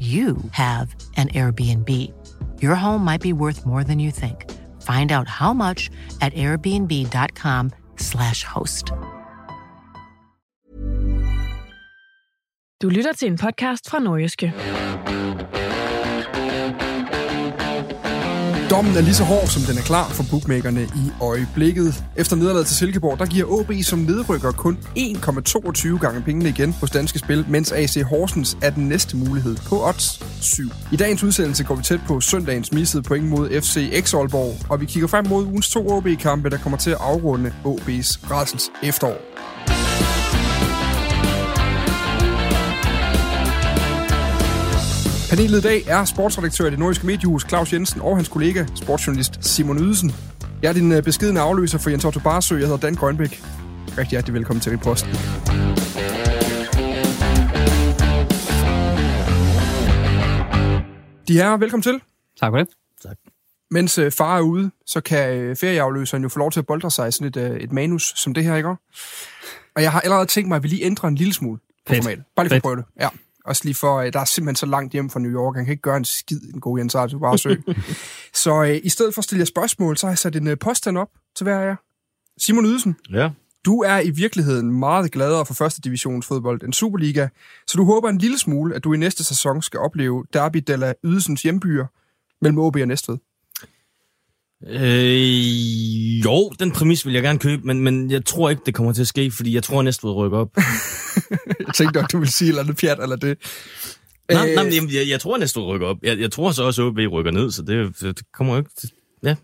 you have an Airbnb. Your home might be worth more than you think. Find out how much at airbnb.com/slash host. Du lytter til en podcast fra Nordjyske. Dommen er lige så hård, som den er klar for bookmakerne i øjeblikket. Efter nederlaget til Silkeborg, der giver OB som nedrykker kun 1,22 gange pengene igen hos Danske Spil, mens AC Horsens er den næste mulighed på odds 7. I dagens udsendelse går vi tæt på søndagens missede point mod FC X Aalborg, og vi kigger frem mod ugens to OB-kampe, der kommer til at afrunde OB's rædsels efterår. Panelet i dag er sportsredaktør i det nordiske mediehus Claus Jensen og hans kollega, sportsjournalist Simon Ydelsen. Jeg er din øh, beskedende afløser for Jens Otto Barsø. Jeg hedder Dan Grønbæk. Rigtig hjertelig velkommen til Riposten. De her, velkommen til. Tak for det. Tak. Mens øh, far er ude, så kan øh, ferieafløseren jo få lov til at boldre sig i sådan et, øh, et manus som det her, ikke? Og jeg har allerede tænkt mig, at vi lige ændrer en lille smule på Fedt. formatet. Bare lige for at prøve det. Ja. Også lige for, øh, der er simpelthen så langt hjem fra New York, han kan ikke gøre en skid, en god Jens Arthur bare søg. så øh, i stedet for at stille jer spørgsmål, så har jeg sat en øh, påstand op til hver af jer. Simon Ydelsen, Ja. du er i virkeligheden meget gladere for første divisionsfodbold end Superliga, så du håber en lille smule, at du i næste sæson skal opleve Derby Della Ydelsens hjembyer mellem OB og Næstved. Øh, jo, den præmis vil jeg gerne købe, men, men jeg tror ikke, det kommer til at ske, fordi jeg tror, at Næstved rykker op. Jeg tænkte nok, du ville sige et eller andet pjat eller det. nej, Øh, nej, men jeg, jeg, tror, at Næstved rykker op. Jeg, jeg tror så også, at OB rykker ned, så det, det kommer ikke til... Ja,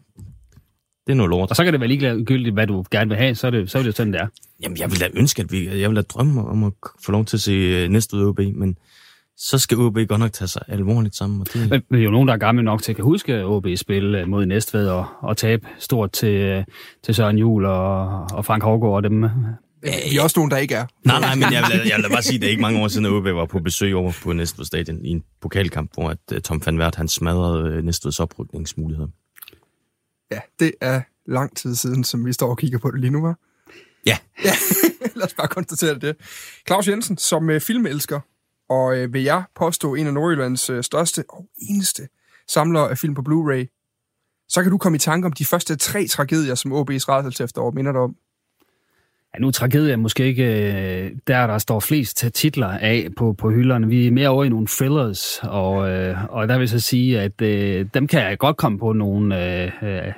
det er noget lort. Og så kan det være ligegyldigt, hvad du gerne vil have, så er det, så er det sådan, det er. Jamen, jeg vil da ønske, at vi... Jeg vil da drømme om at få lov til at se øh, Næstved OB, men så skal OB godt nok tage sig alvorligt sammen. Og det, Men vi er jo nogen, der er gamle nok til at kan huske at OB spille øh, mod Næstved og, og tabe stort til, øh, til Søren Juhl og, og Frank Hårgaard og dem. Vi er også nogen, der ikke er. Nej, nej, men jeg vil, jeg vil bare sige, at det er ikke mange år siden, at OB var på besøg over på Næstved Stadion i en pokalkamp, hvor at, uh, Tom van Wert, han smadrede Næstveds oprykningsmuligheder. Ja, det er lang tid siden, som vi står og kigger på det lige nu, var. Ja. ja. Lad os bare konstatere det. Claus Jensen, som øh, filmelsker, og øh, vil jeg påstå en af Nordjyllands øh, største og eneste samlere af film på Blu-ray, så kan du komme i tanke om de første tre tragedier, som OB's rædsels efterår minder dig om. Ja, nu er måske ikke øh, der, der står flest titler af på, på hylderne. Vi er mere over i nogle thrillers, og, øh, og der vil jeg så sige, at øh, dem kan jeg godt komme på nogle øh, øh,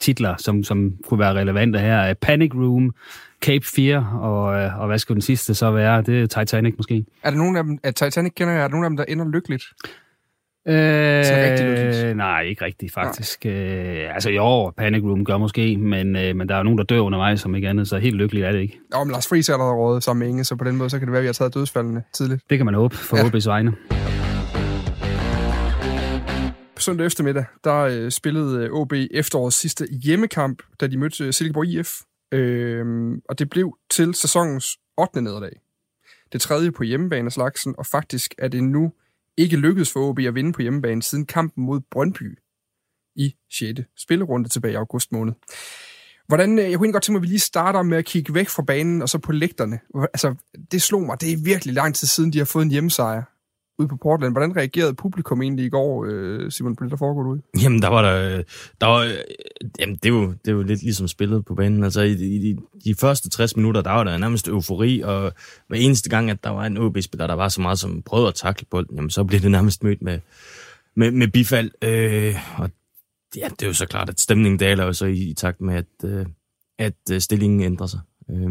titler, som, som kunne være relevante her. Panic Room, Cape Fear, og, øh, og hvad skulle den sidste så være? Det er Titanic måske. Er der nogen af dem, at Titanic kender jeg, er der nogen af dem, der ender lykkeligt? Sådan rigtig lykkeligt. Øh, nej, ikke rigtigt faktisk. Øh, altså jo, Panic Room gør måske, men, øh, men der er nogen, der dør undervejs, som ikke andet, så helt lykkeligt er det ikke. Jo, men Lars Friis er der rådet sammen med Inge, så på den måde, så kan det være, at vi har taget dødsfaldene tidligt. Det kan man håbe for Ja. ja. OB's vegne. På søndag eftermiddag, der øh, spillede øh, OB efterårets sidste hjemmekamp, da de mødte øh, Silkeborg IF. Øh, og det blev til sæsonens 8. nederlag. Det tredje på hjemmebane af slagsen, og faktisk er det nu ikke lykkedes for OB at vinde på hjemmebane siden kampen mod Brøndby i 6. spillerunde tilbage i august måned. Hvordan, øh, jeg kunne egentlig godt tænke mig, at vi lige starter med at kigge væk fra banen og så på lægterne. Altså, det slog mig, det er virkelig lang tid siden, de har fået en hjemmesejr ude på Portland. Hvordan reagerede publikum egentlig i går, øh, Simon, på det, der foregår ude? Jamen, der var der... der var, øh, jamen, det er, jo, det er jo lidt ligesom spillet på banen. Altså, i, i de, de første 60 minutter, der var der nærmest eufori, og hver eneste gang, at der var en OB-spiller, der var så meget som prøvede at takle bolden, jamen, så blev det nærmest mødt med, med, med bifald. Øh, og ja, det er jo så klart, at stemningen daler jo så i, i takt med, at, øh, at øh, stillingen ændrer sig. Øh,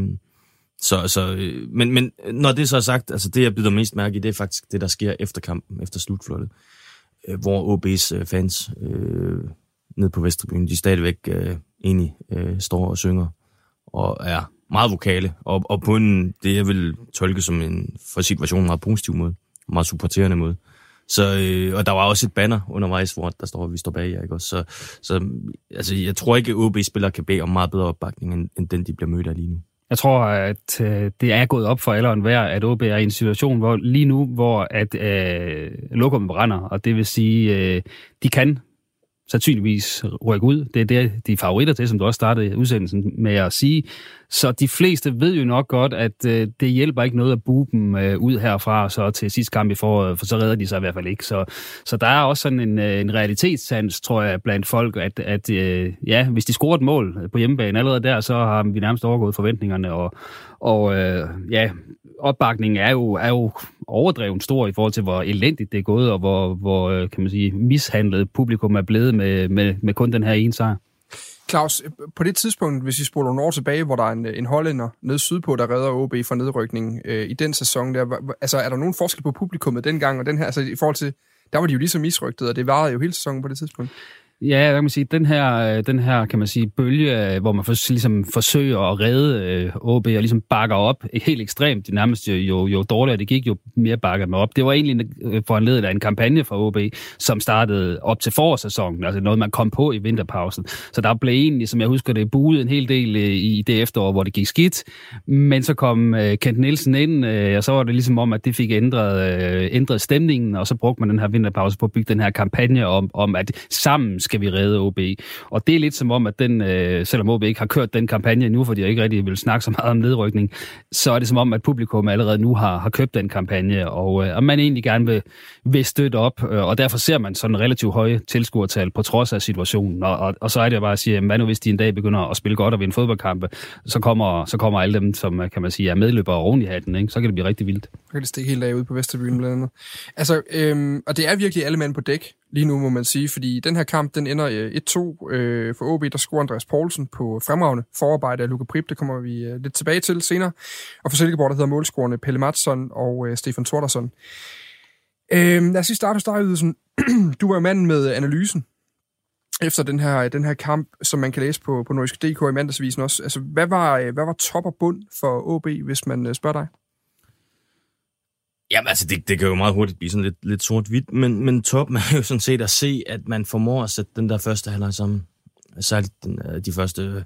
så, så, øh, men, men øh, når det så er sagt, altså det, jeg byder mest mærke i, det er faktisk det, der sker efter kampen, efter slutflottet, øh, hvor OB's øh, fans øh, ned på Vesterbyen, de stadigvæk øh, egentlig øh, står og synger, og er meget vokale, og, og på en, det jeg vil tolke som en for situationen meget positiv måde, meget supporterende måde. Så, øh, og der var også et banner undervejs, hvor der står, at vi står bag jer. Ikke? Så, så altså, jeg tror ikke, at OB-spillere kan bede om meget bedre opbakning, end, end den, de bliver mødt af lige nu. Jeg tror, at øh, det er gået op for alle og enhver, at OB er i en situation hvor lige nu, hvor at øh, lokum brænder, og det vil sige, øh, de kan sandsynligvis rykke ud. Det er det, de favoritter til, som du også startede udsendelsen med at sige. Så de fleste ved jo nok godt, at øh, det hjælper ikke noget at bue dem øh, ud herfra så til sidste kamp i foråret, for så redder de sig i hvert fald ikke. Så, så der er også sådan en, øh, en realitetssans, tror jeg, blandt folk, at, at øh, ja, hvis de scorer et mål på hjemmebane allerede der, så har vi nærmest overgået forventningerne, og, og øh, ja, opbakningen er jo, er jo overdrevet stor i forhold til, hvor elendigt det er gået, og hvor, hvor øh, kan man sige, mishandlet publikum er blevet med, med, med kun den her ene sejr. Claus, på det tidspunkt, hvis vi spoler nogle år tilbage, hvor der er en, en hollænder nede sydpå, der redder OB fra nedrykning øh, i den sæson, der, altså er der nogen forskel på publikummet dengang og den her, altså i forhold til, der var de jo ligesom misrygtet, og det varede jo hele sæsonen på det tidspunkt. Ja, jeg kan man sige, den her, øh, den her kan man sige, bølge, øh, hvor man for, ligesom forsøger at redde øh, OB og ligesom bakker op helt ekstremt, det nærmest jo, jo dårligere det gik, jo mere bakker man op. Det var egentlig foranledet af en kampagne fra OB, som startede op til forårssæsonen, altså noget, man kom på i vinterpausen. Så der blev egentlig, som jeg husker det, buet en hel del i det efterår, hvor det gik skidt. Men så kom Kent Nielsen ind, og så var det ligesom om, at det fik ændret, ændret stemningen, og så brugte man den her vinterpause på at bygge den her kampagne om, om at sammen skal vi redde OB. Og det er lidt som om, at den, øh, selvom OB ikke har kørt den kampagne nu, fordi jeg ikke rigtig vil snakke så meget om nedrykning, så er det som om, at publikum allerede nu har, har købt den kampagne, og, øh, og man egentlig gerne vil, vil støtte op, øh, og derfor ser man sådan relativt høje tilskuertal på trods af situationen. Og, og, og så er det bare at sige, hvad nu hvis de en dag begynder at spille godt og vinde fodboldkampe, så kommer, så kommer alle dem, som øh, kan man sige, er medløbere oven i hatten, ikke? så kan det blive rigtig vildt. Så kan det stikke helt af ud på Vesterbyen blandt andet. Altså, øhm, og det er virkelig alle mænd på dæk lige nu, må man sige, fordi den her kamp, den ender øh, 1-2 øh, for OB, der scorer Andreas Poulsen på fremragende forarbejde af Luka Prip, det kommer vi øh, lidt tilbage til senere, og for Silkeborg, der hedder målscorerne Pelle Madsson og øh, Stefan Tordersson. Øh, lad os lige starte hos dig, Ydelsen. Du var jo manden med analysen efter den her, den her kamp, som man kan læse på, på Nordisk.dk i mandagsvisen også. Altså, hvad var, øh, hvad var top og bund for OB, hvis man øh, spørger dig? Jamen altså, det, det kan jo meget hurtigt blive sådan lidt, lidt sort-hvidt, men, men toppen er jo sådan set at se, at man formår at sætte den der første halvleg sammen. Særligt den, øh, de første øh,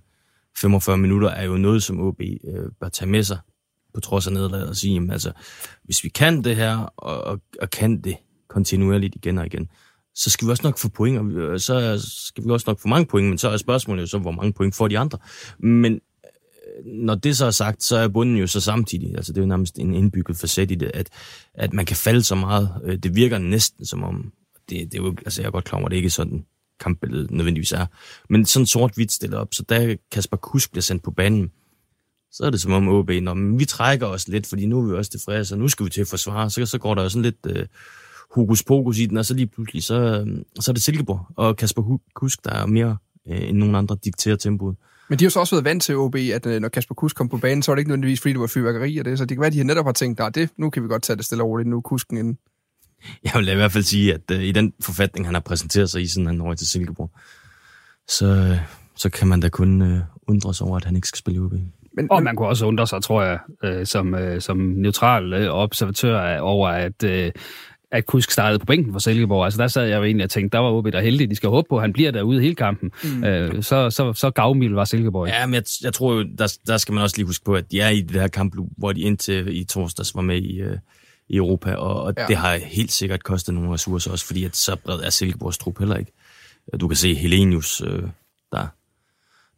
45 minutter er jo noget, som OB øh, bør tage med sig, på trods af nederlaget, og sige, jamen, altså, hvis vi kan det her, og, og, og kan det kontinuerligt igen og igen, så skal vi også nok få point, og øh, så skal vi også nok få mange point, men så er spørgsmålet jo så, hvor mange point får de andre. Men når det så er sagt, så er bunden jo så samtidig, altså det er jo nærmest en indbygget facet i det, at, at man kan falde så meget. Øh, det virker næsten som om, det, det er jo, altså jeg er godt klar over, at det ikke er sådan kampbilledet nødvendigvis er, men sådan sort-hvidt stillet op, så da Kasper Kusk bliver sendt på banen, så er det som om OB, når vi trækker os lidt, fordi nu er vi også tilfredse, så nu skal vi til at forsvare, så, så går der jo sådan lidt øh, hokus pokus i den, og så lige pludselig, så, øh, så er det Silkeborg og Kasper Kusk, der er mere øh, end nogen andre dikterer tempoet. Men de har så også været vant til OB, at øh, når Kasper Kusk kom på banen, så var det ikke nødvendigvis, fordi det var fyrværkeri og det. Så det kan være, at de netop har tænkt, at det, nu kan vi godt tage det stille over det, nu Kusken inden. Jeg vil i hvert fald sige, at uh, i den forfatning, han har præsenteret sig i, siden han over til Silkeborg, så, så kan man da kun uh, undre sig over, at han ikke skal spille i OB. Men, og man kunne også undre sig, tror jeg, som, som neutral observatør over, at, at Kusk startede på bænken for Silkeborg. Altså der sad jeg jo egentlig og tænkte, der var OB der heldig. De skal håbe på, at han bliver derude hele kampen. Mm. Øh, så, så, så gavmild var Silkeborg. Ja, men jeg, jeg tror jo, der, der skal man også lige huske på, at de er i det her kamp, hvor de indtil i torsdags var med i, uh, i Europa, og, og ja. det har helt sikkert kostet nogle ressourcer også, fordi at så bred er Silkeborgs trup heller ikke. Du kan se Helenius, uh, der,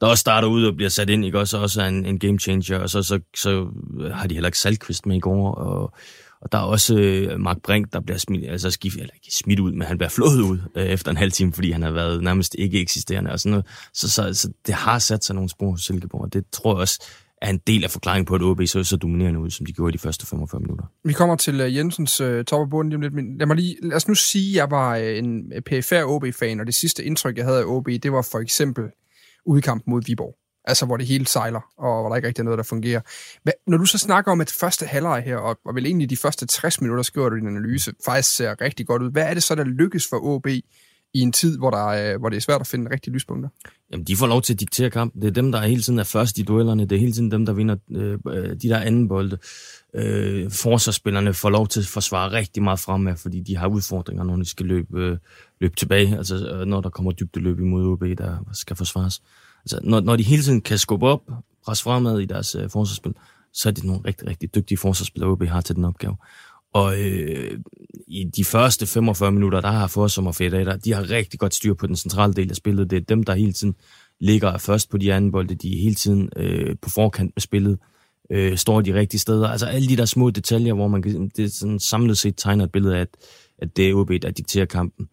der også starter ud og bliver sat ind, ikke? Også, også er en, en game changer, og så, så, så har de heller ikke Salkvist med i går, og og der er også øh, Mark Brink, der bliver smidt, altså skift, eller ikke smidt ud, men han bliver flået ud øh, efter en halv time, fordi han har været nærmest ikke eksisterende og sådan noget. Så, så, så det har sat sig nogle spor hos Silkeborg, og det tror jeg også er en del af forklaringen på, at OB så så dominerende ud, som de gjorde i de første 45 minutter. Vi kommer til uh, Jensens uh, top og bund lige om lidt, men lad, mig lige, lad os nu sige, at jeg var uh, en PFR OB-fan, og det sidste indtryk, jeg havde af OB, det var for eksempel udkampen mod Viborg. Altså, hvor det hele sejler, og hvor der ikke rigtig er noget, der fungerer. Hvad, når du så snakker om et første halvleg her, og, og vel egentlig de første 60 minutter, skriver du din analyse, faktisk ser rigtig godt ud. Hvad er det så, der lykkes for OB i en tid, hvor, der er, hvor det er svært at finde rigtige lyspunkter? Jamen, de får lov til at diktere kampen. Det er dem, der hele tiden er først i duellerne. Det er hele tiden dem, der vinder øh, øh, de der anden bolde. Øh, forsvarsspillerne får lov til at forsvare rigtig meget fremad, fordi de har udfordringer, når de skal løbe, øh, løbe tilbage. Altså, øh, når der kommer dybde løb imod OB, der skal forsvares. Altså, når, når de hele tiden kan skubbe op, presse fremad i deres øh, forsvarsspil, så er det nogle rigtig, rigtig dygtige forsvarsspillere, OB har til den opgave. Og øh, i de første 45 minutter, der har Forsum og Federater, de har rigtig godt styr på den centrale del af spillet. Det er dem, der hele tiden ligger først på de anden bolde. De er hele tiden øh, på forkant med spillet. Øh, står de rigtige steder. Altså alle de der små detaljer, hvor man kan, det sådan samlet set tegner et billede af, at, at det er OB, der dikterer kampen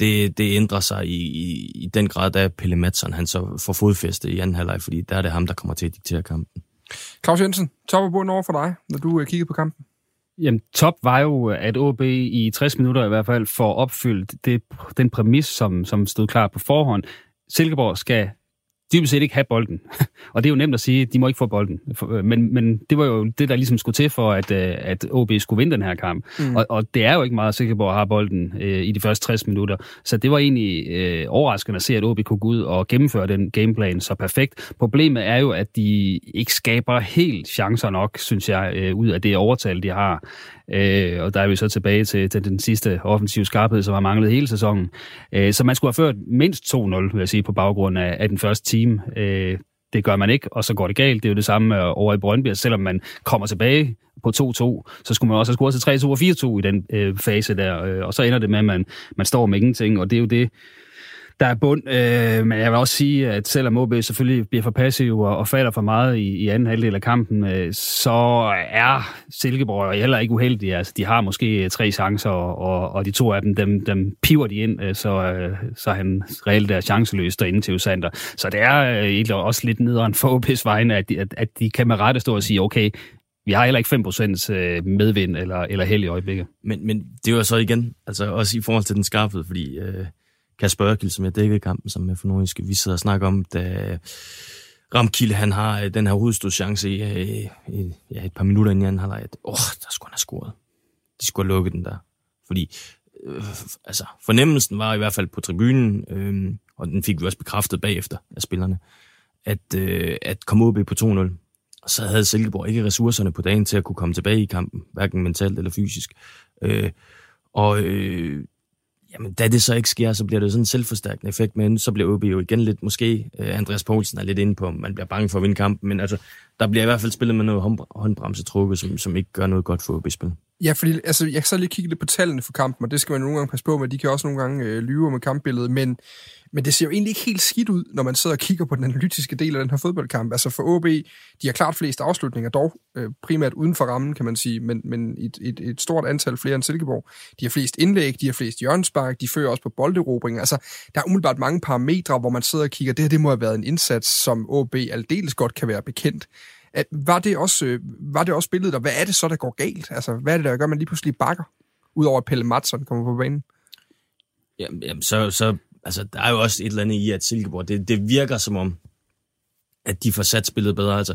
det, det ændrer sig i, i, i den grad, da Pelle Madsen han så får fodfæste i anden halvleg, fordi der er det ham, der kommer til at diktere kampen. Claus Jensen, top og bund over for dig, når du uh, kigger på kampen? Jamen, top var jo, at OB i 60 minutter i hvert fald får opfyldt det, den præmis, som, som stod klar på forhånd. Silkeborg skal dybest set ikke have bolden. og det er jo nemt at sige, de må ikke få bolden. Øh, men, men det var jo det, der ligesom skulle til for, at, øh, at OB skulle vinde den her kamp. Mm. Og, og det er jo ikke meget sikkert at have bolden øh, i de første 60 minutter. Så det var egentlig øh, overraskende at se, at OB kunne gå ud og gennemføre den gameplan så perfekt. Problemet er jo, at de ikke skaber helt chancer nok, synes jeg, øh, ud af det overtal, de har. Øh, og der er vi så tilbage til, til den sidste offensiv skarphed, som har manglet hele sæsonen. Øh, så man skulle have ført mindst 2-0, vil jeg sige, på baggrund af, af den første time. Øh, det gør man ikke, og så går det galt. Det er jo det samme over i Brøndby, selvom man kommer tilbage på 2-2, så skulle man også have scoret til 3-2 og 4-2 i den øh, fase der, øh, og så ender det med, at man, man står med ingenting, og det er jo det, der er bund. Øh, men jeg vil også sige, at selvom OB selvfølgelig bliver for passiv og, og falder for meget i, i anden halvdel af kampen, øh, så er Silkeborg heller ikke uheldige. Altså, de har måske øh, tre chancer, og, og de to af dem, dem, dem piver de ind, øh, så, øh, så han reelt er chanceløs derinde til Usander. Så det er øh, også lidt nederen for OB's vegne, at de, at, at de kan med rette stå og sige, okay, vi har heller ikke 5% øh, medvind eller, eller held i øjeblikket. Men, men det var så igen, altså også i forhold til den skarphed, fordi øh, Kasper Ørkild, som jeg dækkede kampen som med for vi sidder og snakker om, da Ramkilde, han har øh, den her hovedstødschance i, i, i ja, et par minutter inden han har at åh, der skulle han have scoret. De skulle have lukket den der. Fordi øh, altså, fornemmelsen var i hvert fald på tribunen, øh, og den fik vi også bekræftet bagefter af spillerne, at, øh, at komme op på 2-0. Og så havde Silkeborg ikke ressourcerne på dagen til at kunne komme tilbage i kampen, hverken mentalt eller fysisk. Øh, og øh, Jamen, da det så ikke sker, så bliver det sådan en selvforstærkende effekt, men så bliver OB jo igen lidt, måske uh, Andreas Poulsen er lidt inde på, man bliver bange for at vinde kampen, men altså, der bliver i hvert fald spillet med noget håndbremse trukket, som, som ikke gør noget godt for OB-spil. Ja, fordi altså, jeg kan så lige kigge lidt på tallene for kampen, og det skal man nogle gange passe på med, de kan også nogle gange øh, lyve med kampbilledet, men men det ser jo egentlig ikke helt skidt ud, når man sidder og kigger på den analytiske del af den her fodboldkamp. Altså for OB, de har klart flest afslutninger, dog øh, primært uden for rammen, kan man sige, men, men et, et, et stort antal flere end Silkeborg. De har flest indlæg, de har flest hjørnspark, de fører også på bolderobring. Altså, der er umiddelbart mange parametre, hvor man sidder og kigger, det her det må have været en indsats, som OB aldeles godt kan være bekendt. At, var, det også, øh, var det også billedet, og hvad er det så, der går galt? Altså, hvad er det, der gør, at man lige pludselig bakker, udover at Pelle Matson kommer på banen? Jamen, jamen så, så altså, der er jo også et eller andet i, at Silkeborg, det, det virker som om, at de får sat spillet bedre. Altså,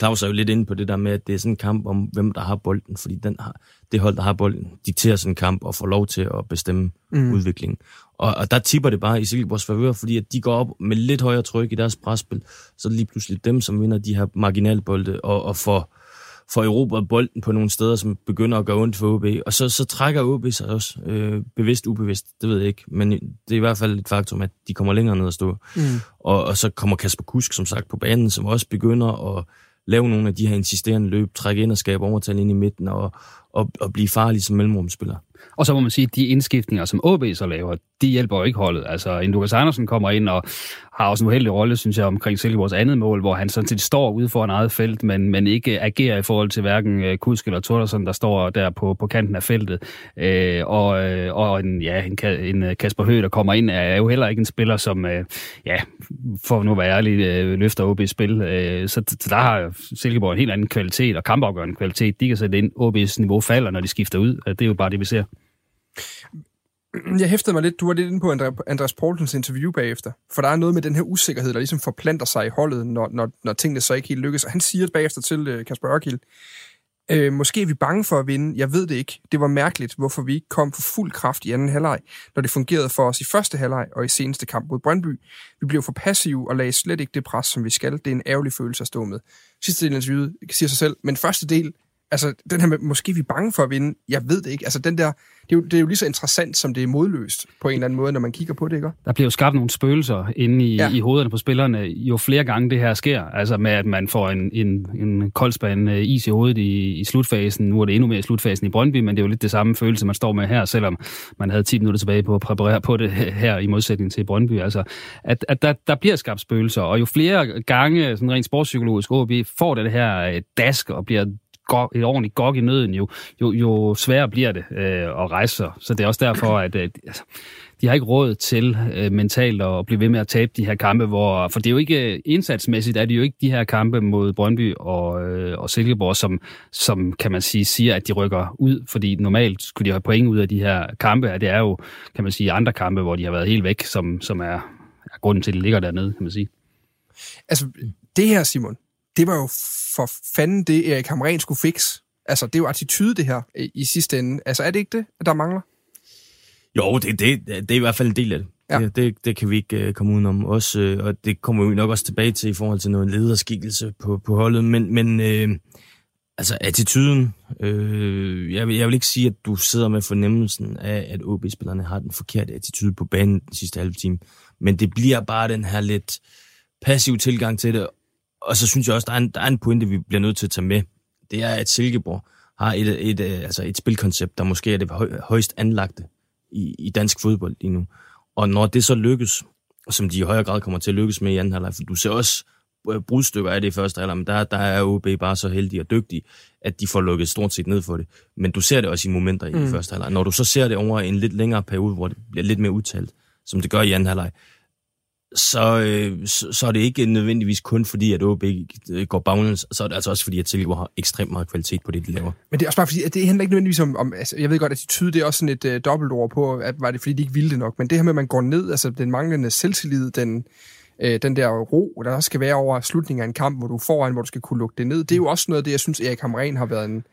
Claus er jo lidt inde på det der med, at det er sådan en kamp om, hvem der har bolden, fordi den har, det hold, der har bolden, dikterer sådan en kamp og får lov til at bestemme mm. udviklingen. Og, og der tipper det bare i Silkeborgs favør, fordi at de går op med lidt højere tryk i deres presspil, så er det lige pludselig dem, som vinder de her marginalbolde og, og får, får erobret bolden på nogle steder, som begynder at gøre ondt for OB. Og så, så trækker OB sig også, øh, bevidst, ubevidst, det ved jeg ikke. Men det er i hvert fald et faktum, at de kommer længere ned at stå. Mm. Og, og så kommer Kasper Kusk, som sagt, på banen, som også begynder at lave nogle af de her insisterende løb, trække ind og skabe overtal ind i midten, og, og, og blive farlig som mellemrumspiller. Og så må man sige, at de indskiftninger, som OB så laver, de hjælper jo ikke holdet. Altså, en Lukas Andersen kommer ind og har også en uheldig rolle, synes jeg, omkring Silkeborgs andet mål, hvor han sådan set står ude for en eget felt, men, men ikke agerer i forhold til hverken øh, Kusk eller Tordersen, der står der på, på kanten af feltet. Øh, og, øh, og en, ja, en, en øh, Kasper Høgh, der kommer ind, er jo heller ikke en spiller, som, øh, ja, for nu at være ærlig, øh, løfter OB's spil. Øh, så, så der har Silkeborg en helt anden kvalitet og kampafgørende kvalitet. De kan sætte ind, OB's niveau falder, når de skifter ud. Øh, det er jo bare det, vi ser. Jeg hæftede mig lidt, du var lidt inde på Andreas Poulsens interview bagefter, for der er noget med den her usikkerhed, der ligesom forplanter sig i holdet, når, når, når tingene så ikke helt lykkes. Og han siger bagefter til øh, Kasper Ørkild, øh, måske er vi bange for at vinde, jeg ved det ikke. Det var mærkeligt, hvorfor vi ikke kom på fuld kraft i anden halvleg, når det fungerede for os i første halvleg og i seneste kamp mod Brøndby. Vi blev for passive og lagde slet ikke det pres, som vi skal. Det er en ærgerlig følelse at stå med. Sidste del af interviewet siger sig selv, men første del altså, den her med, måske vi er bange for at vinde, jeg ved det ikke. Altså, den der, det er, jo, det er jo lige så interessant, som det er modløst på en eller anden måde, når man kigger på det, ikke? Der bliver jo skabt nogle spøgelser inde i, ja. i hovederne på spillerne, jo flere gange det her sker. Altså med, at man får en, en, en koldspand øh, is i hovedet i, i slutfasen. Nu er det endnu mere i slutfasen i Brøndby, men det er jo lidt det samme følelse, man står med her, selvom man havde 10 minutter tilbage på at præparere på det her i modsætning til Brøndby. Altså, at, at der, der bliver skabt spøgelser, og jo flere gange, sådan rent sportspsykologisk, OB får det her øh, dask og bliver et ordentligt gok i nøden, jo, jo, jo sværere bliver det øh, at rejse sig. Så det er også derfor, at øh, de altså, har ikke råd til øh, mentalt at blive ved med at tabe de her kampe, hvor, for det er jo ikke øh, indsatsmæssigt, er det jo ikke de her kampe mod Brøndby og, øh, og Silkeborg, som, som kan man sige, siger, at de rykker ud, fordi normalt skulle de have point ud af de her kampe, det er jo, kan man sige, andre kampe, hvor de har været helt væk, som, som er, er grunden til, at de ligger dernede, kan man sige. Altså, det her, Simon, det var jo for fanden det, Erik Hamren skulle fikse. Altså, det er jo attitude, det her, i sidste ende. Altså, er det ikke det, der mangler? Jo, det, det, det er i hvert fald en del af det. Ja. Det, det, det kan vi ikke uh, komme udenom. Også, uh, og det kommer vi nok også tilbage til i forhold til noget lederskikkelse på, på holdet. Men, men uh, altså, attituden... Uh, jeg, vil, jeg vil ikke sige, at du sidder med fornemmelsen af, at OB-spillerne har den forkerte attitude på banen den sidste halve time. Men det bliver bare den her lidt passiv tilgang til det, og så synes jeg også, der er, en, der er en pointe, vi bliver nødt til at tage med. Det er, at Silkeborg har et, et, øh, altså et spilkoncept, der måske er det højst anlagte i, i dansk fodbold lige nu. Og når det så lykkes, som de i højere grad kommer til at lykkes med i anden halvleg, for du ser også øh, brudstykker af det i første halvleg, men der, der er OB bare så heldige og dygtige, at de får lukket stort set ned for det. Men du ser det også i momenter mm. i første halvleg. Når du så ser det over en lidt længere periode, hvor det bliver lidt mere udtalt, som det gør i anden halvleg, så, øh, så, så er det ikke nødvendigvis kun fordi, at OB øh, går baglæns, så er det altså også fordi, at Silkeborg har ekstremt meget kvalitet på det, de laver. Men det er også bare fordi, at det handler ikke nødvendigvis om, om altså, jeg ved godt, at attitude, det er også sådan et øh, dobbeltord på, at var det fordi, de ikke ville det nok, men det her med, at man går ned, altså den manglende selvtillid, den, øh, den der ro, der også skal være over slutningen af en kamp, hvor du foran, hvor du skal kunne lukke det ned, det er jo også noget af det, jeg synes, Erik Hamren har været en,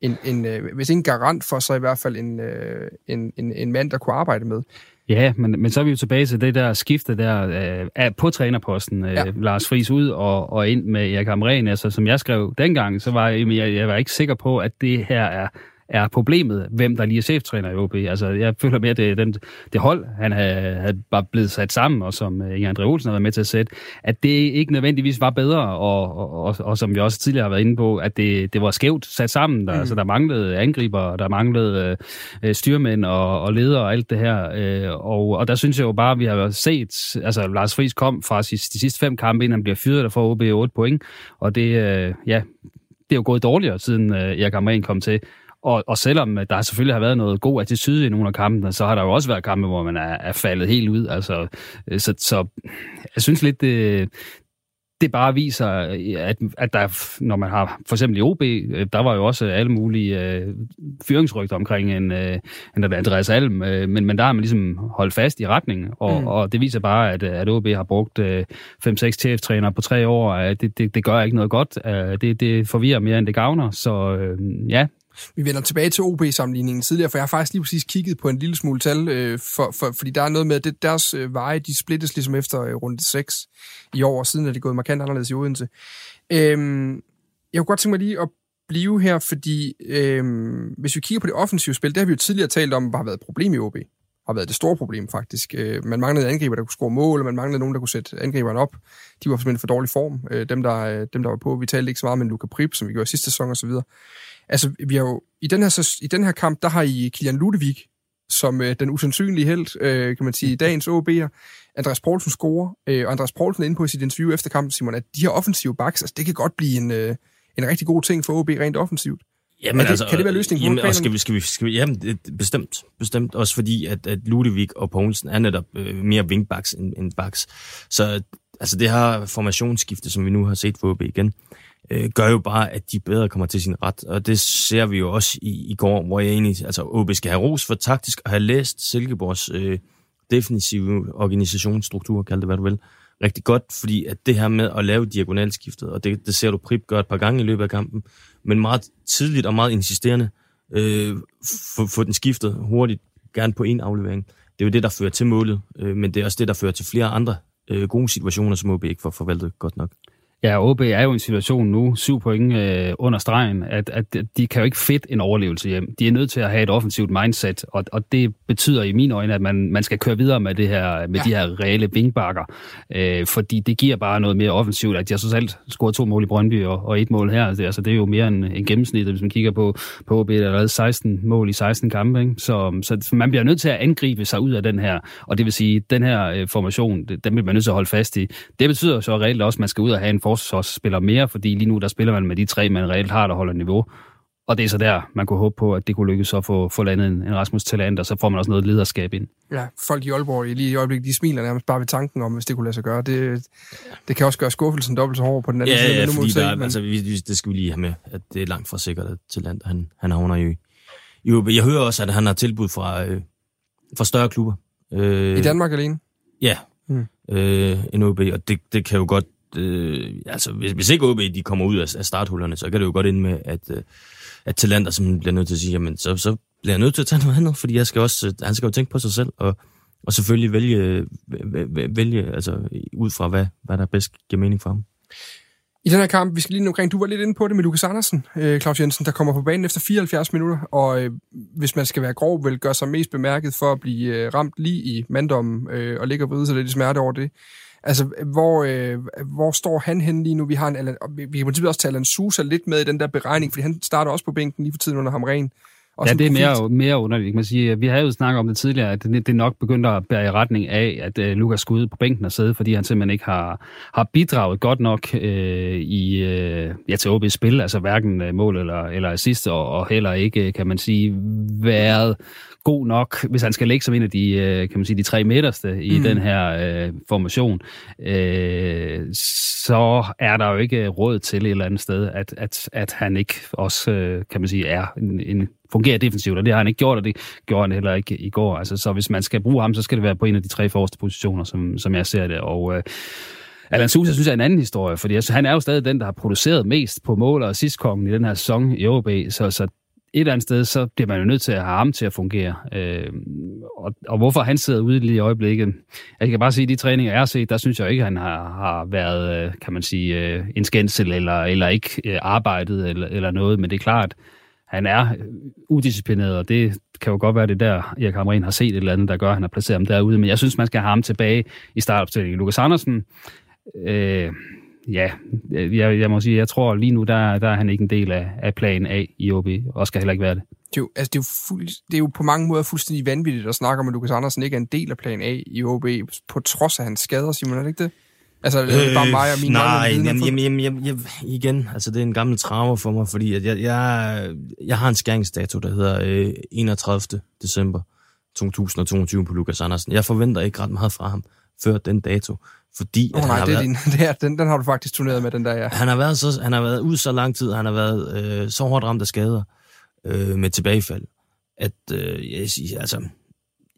en, en øh, hvis ikke en garant for, så i hvert fald en, øh, en, en, en mand, der kunne arbejde med. Ja, men, men så er vi jo tilbage til det der skifte der øh, på trænerposten. Øh, ja. Lars Friis ud og, og ind med Erik Amren. Altså, som jeg skrev dengang, så var jeg, jeg, jeg var ikke sikker på, at det her er er problemet, hvem der lige er cheftræner i OB. Altså, jeg føler mere, at det, den, det hold, han havde, bare blevet sat sammen, og som uh, Inge André Olsen har været med til at sætte, at det ikke nødvendigvis var bedre, og, og, og, og som vi også tidligere har været inde på, at det, det var skævt sat sammen. Der, mm. altså, der manglede angriber, der manglede uh, styrmænd og, og ledere og alt det her. Uh, og, og der synes jeg jo bare, at vi har set, altså Lars Friis kom fra de sidste fem kampe, inden han bliver fyret, der får OB 8 point, og det, uh, ja, det er jo gået dårligere, siden uh, Erik Amren kom til. Og, og selvom der selvfølgelig har været noget god attitude i nogle af kampene, så har der jo også været kampe, hvor man er, er faldet helt ud. Altså, øh, så, så jeg synes lidt, det, det bare viser, at, at der, når man har, for eksempel i OB, øh, der var jo også alle mulige øh, fyringsrygter omkring en, øh, en Andreas Alm, øh, men, men der har man ligesom holdt fast i retningen, og, mm. og det viser bare, at, at OB har brugt øh, 5-6 TF-trænere på tre år, at det, det, det gør ikke noget godt, det, det forvirrer mere, end det gavner, så øh, ja, vi vender tilbage til OB-sammenligningen tidligere, for jeg har faktisk lige præcis kigget på en lille smule tal, øh, for, for, fordi der er noget med, at deres øh, veje, de splittes ligesom efter øh, runde 6 i år, og siden er det gået markant anderledes i Odense. Øhm, jeg kunne godt tænke mig lige at blive her, fordi øhm, hvis vi kigger på det offensive spil, det har vi jo tidligere talt om, har været et problem i OB. Har været det store problem, faktisk. Øh, man manglede angriber, der kunne score mål, og man manglede nogen, der kunne sætte angriberen op. De var simpelthen for dårlig form, øh, dem, der, øh, dem, der var på. Vi talte ikke så meget med Luca Prip, som vi gjorde sidste sæson og så videre. Altså, vi har jo, i, den her, i den her kamp, der har I Kilian Ludevig, som øh, den usandsynlige held, øh, kan man sige, dagens OB'er. Andreas Poulsen scorer, øh, og Andreas Poulsen er inde på i sit interview efter kampen, Simon, at de her offensive backs, altså det kan godt blive en, øh, en rigtig god ting for OB rent offensivt. Jamen, det, altså, kan det være løsningen jamen, og skal vi, skal vi, skal vi, jamen, det, bestemt. Bestemt. Også fordi, at, at Ludvig og Poulsen er netop øh, mere wingbacks end, end backs. Så altså, det her formationsskifte, som vi nu har set for OB igen, øh, gør jo bare, at de bedre kommer til sin ret. Og det ser vi jo også i, i går, hvor jeg egentlig, altså OB skal have ros for taktisk at have læst Silkeborgs øh, defensive organisationsstruktur, kald det hvad du vil, rigtig godt, fordi at det her med at lave diagonalskiftet, og det, det ser du Prip gøre et par gange i løbet af kampen, men meget tidligt og meget insisterende, øh, få, den skiftet hurtigt, gerne på en aflevering. Det er jo det, der fører til målet, øh, men det er også det, der fører til flere andre øh, gode situationer, som OB ikke får forvaltet godt nok. Ja, OB er jo i en situation nu, syv point øh, under stregen, at, at de kan jo ikke fedt en overlevelse hjem. De er nødt til at have et offensivt mindset, og, og det betyder i mine øjne, at man, man skal køre videre med, det her, med ja. de her reelle vingbakker, øh, fordi det giver bare noget mere offensivt, at de har så selv scoret to mål i Brøndby og, og et mål her. Det, altså, det er jo mere end en gennemsnit, hvis man kigger på, på OB, der er 16 mål i 16 kampe. Ikke? Så, så man bliver nødt til at angribe sig ud af den her, og det vil sige, den her øh, formation, den vil man nødt til at holde fast i. Det betyder så reelt også, at man skal ud og have en forsvarsspiller mere, fordi lige nu der spiller man med de tre, man reelt har, der holder niveau. Og det er så der, man kunne håbe på, at det kunne lykkes at få, få landet en, en Rasmus Talent, og så får man også noget lederskab ind. Ja, folk i Aalborg lige i øjeblikket, de smiler nærmest bare ved tanken om, hvis det kunne lade sig gøre. Det, det kan også gøre skuffelsen dobbelt så hård på den anden ja, side. Ja, nu fordi se, der, men... altså, vi, det skal vi lige have med, at det er langt fra sikkert, at Talent han, han havner i, i OB. Jeg hører også, at han har tilbud fra, øh, fra større klubber. Øh, I Danmark alene? Ja, mm. øh, en OB, og det, det kan jo godt øh, altså, hvis, hvis ikke OB de kommer ud af, af starthullerne, så kan det jo godt ind med, at, øh, at Talander som bliver nødt til at sige, jamen, så, så bliver jeg nødt til at tage noget andet, fordi jeg skal også, øh, han skal jo tænke på sig selv, og, og selvfølgelig vælge, vælge altså, ud fra, hvad, hvad der bedst giver mening for ham. I den her kamp, vi skal lige omkring, du var lidt inde på det med Lukas Andersen, øh, Claus Jensen, der kommer på banen efter 74 minutter, og øh, hvis man skal være grov, vil gøre sig mest bemærket for at blive øh, ramt lige i manddommen øh, og ligge og vride sig lidt i smerte over det. Altså, hvor, øh, hvor står han hen lige nu? Vi har en Alan, vi kan måske også tage Alan Sousa lidt med i den der beregning, fordi han starter også på bænken lige for tiden under Hamren. Og ja, det er mere, mere underligt, man sige. Vi har jo snakket om det tidligere, at det, det nok begynder at bære i retning af, at uh, Lukas skal ud på bænken og sidde, fordi han simpelthen ikke har, har bidraget godt nok uh, i, uh, ja, til OB's spil, altså hverken uh, mål eller, eller assist, og, og heller ikke, kan man sige, været god nok, hvis han skal ligge som en af de, øh, kan man sige, de tre midterste i mm. den her øh, formation, øh, så er der jo ikke råd til et eller andet sted, at, at, at han ikke også, øh, kan man sige, er en, en fungerer defensivt, og det har han ikke gjort, og det gjorde han heller ikke i går. Altså, så hvis man skal bruge ham, så skal det være på en af de tre forreste positioner, som, som jeg ser det, og øh, Alan Sousa synes jeg er en anden historie, fordi altså, han er jo stadig den, der har produceret mest på mål og assistkongen i den her sæson i OB, så, så et eller andet sted, så bliver man jo nødt til at have ham til at fungere. Øh, og, og hvorfor han sidder ude lige i øjeblikket, altså, jeg kan bare sige, at de træninger, jeg har set, der synes jeg ikke, at han har, har været, øh, kan man sige, øh, en skændsel, eller, eller ikke øh, arbejdet, eller, eller noget, men det er klart, han er udisciplineret, og det kan jo godt være det der, Erik Hamren har set et eller andet, der gør, at han har placeret ham derude, men jeg synes, man skal have ham tilbage i startopstillingen. Lukas Andersen, øh, ja, jeg, jeg må sige, jeg tror lige nu, der, der er han ikke en del af, af plan A i OB, og skal heller ikke være det. Det er, jo, altså det, er jo fuld, det er jo på mange måder fuldstændig vanvittigt at snakke om, at Lukas Andersen ikke er en del af plan A i OB, på trods af hans skader, Simon, er det ikke det? Altså, det er bare mig og min Nej, jamen, jamen, jamen, jamen, jamen, igen, altså det er en gammel traume for mig, fordi at jeg, jeg, jeg har en skæringsdato, der hedder øh, 31. december 2022 på Lukas Andersen. Jeg forventer ikke ret meget fra ham før den dato. Fordi, oh, nej, det er været, din, det er, den, den har du faktisk turneret med, den der, ja. Han har været, så, han har været ud så lang tid, han har været øh, så hårdt ramt af skader øh, med tilbagefald, at øh, jeg siger, altså,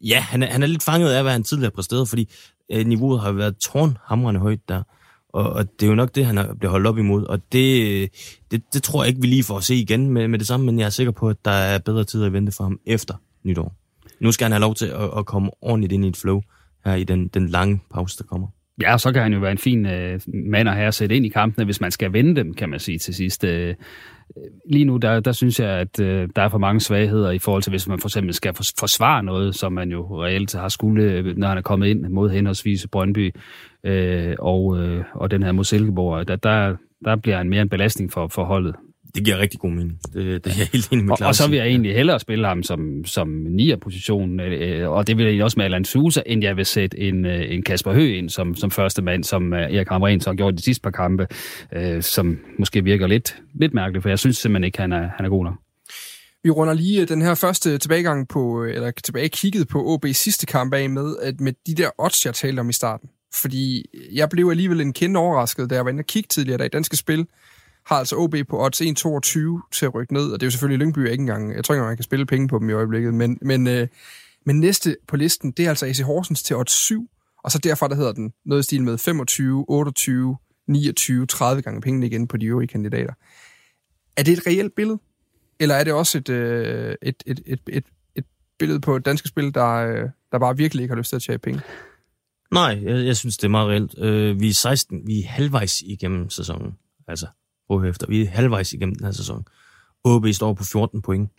ja, han er, han er lidt fanget af, hvad han tidligere præsterede, fordi øh, niveauet har været tårnhamrende højt der. Og, og det er jo nok det, han har blevet holdt op imod. Og det, det, det tror jeg ikke, vi lige får at se igen med, med det samme, men jeg er sikker på, at der er bedre tid at vente for ham efter nytår. Nu skal han have lov til at, at komme ordentligt ind i et flow her i den, den lange pause, der kommer. Ja, så kan han jo være en fin øh, mand at have at sætte ind i kampene, hvis man skal vinde dem, kan man sige til sidst. Øh, lige nu, der, der synes jeg, at øh, der er for mange svagheder i forhold til, hvis man for eksempel skal forsvare noget, som man jo reelt har skulle, øh, når han er kommet ind mod henholdsvis Brøndby øh, og, øh, og den her mod Silkeborg. Der, der, der bliver han mere en belastning for, for holdet det giver rigtig god mening. Det, det er jeg helt enig med og, og så vil jeg egentlig hellere spille ham som, som nier position, øh, og det vil jeg også med Alan Sousa, end jeg vil sætte en, øh, en Kasper Høgh ind som, som første mand, som øh, Erik Hamren så har gjort de sidste par kampe, øh, som måske virker lidt, lidt mærkeligt, for jeg synes simpelthen ikke, han er, han er god nok. Vi runder lige den her første tilbagegang på, eller tilbage kigget på OB's sidste kamp af med, at med de der odds, jeg talte om i starten. Fordi jeg blev alligevel en kende overrasket, da jeg var inde og kigge tidligere, i danske spil, har altså OB på odds 1,22 til at rykke ned, og det er jo selvfølgelig Lyngby ikke engang, jeg tror ikke, man kan spille penge på dem i øjeblikket, men, men, øh, men næste på listen, det er altså AC Horsens til odds 7, og så derfra, der hedder den noget i stil med 25, 28, 29, 30 gange pengene igen på de øvrige kandidater. Er det et reelt billede? Eller er det også et, øh, et, et, et, et, et billede på et dansk spil, der, øh, der bare virkelig ikke har lyst til at tjene penge? Nej, jeg, jeg synes, det er meget reelt. Øh, vi er 16, vi er halvvejs igennem sæsonen. Altså, prøv efter. Vi er halvvejs igennem den her sæson. OB står på 14 point.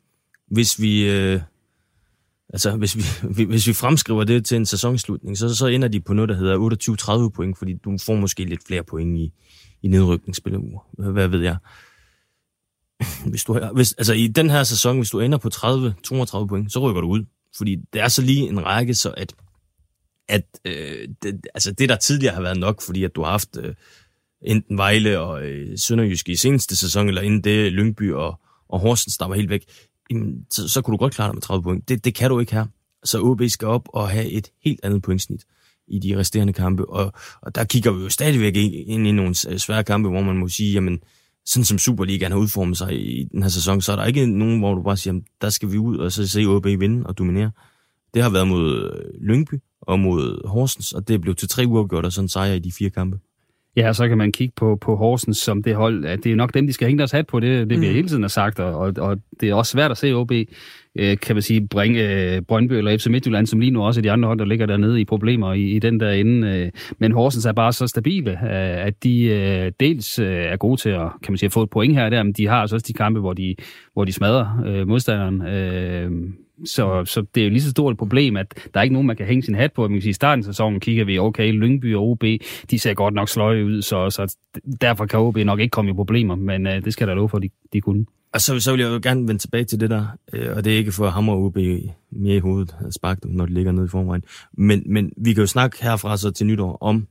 Hvis vi, øh, altså, hvis vi, hvis vi fremskriver det til en sæsonslutning, så, så ender de på noget, der hedder 28-30 point, fordi du får måske lidt flere point i, i nedrykningsspillet. Hvad ved jeg? Hvis du, hvis, altså i den her sæson, hvis du ender på 30-32 point, så rykker du ud. Fordi det er så lige en række, så at, at øh, det, altså det, der tidligere har været nok, fordi at du har haft øh, enten Vejle og øh, Sønderjyske i seneste sæson, eller inden det Lyngby og, og Horsens, der var helt væk, jamen, så, så kunne du godt klare dig med 30 point. Det, det kan du ikke her. Så OB skal op og have et helt andet pointsnit i de resterende kampe, og, og der kigger vi jo stadigvæk ind i nogle øh, svære kampe, hvor man må sige, jamen, sådan som Superligaen har udformet sig i den her sæson, så er der ikke nogen, hvor du bare siger, jamen, der skal vi ud og så se OB vinde og dominere. Det har været mod øh, Lyngby og mod Horsens, og det blev til tre uafgjort og sådan sejr i de fire kampe. Ja, så kan man kigge på, på Horsens som det hold. At det er nok dem, de skal hænge deres hat på. Det, det vi mm. hele tiden har sagt. Og, og, og det er også svært at se OB, øh, kan man sige, bringe øh, Brøndby eller FC Midtjylland, som lige nu også er de andre hold, der ligger dernede i problemer i, i den der ende. Øh. Men Horsens er bare så stabile, øh, at de øh, dels øh, er gode til at, kan man sige, at få et point her og der, men de har altså også de kampe, hvor de, hvor de smadrer øh, modstanderen. Øh, så, så det er jo lige så stort et problem, at der er ikke nogen, man kan hænge sin hat på. Man kan sige, I starten af sæsonen kigger vi, okay, Lyngby og OB, de ser godt nok sløje ud, så, så derfor kan OB nok ikke komme i problemer, men uh, det skal der lov for, at de, de kunne. Og så, så vil jeg jo gerne vende tilbage til det der, øh, og det er ikke for ham og OB mere i hovedet at sparke dem, når det ligger nede i forvejen. Men, men vi kan jo snakke herfra så til nytår om,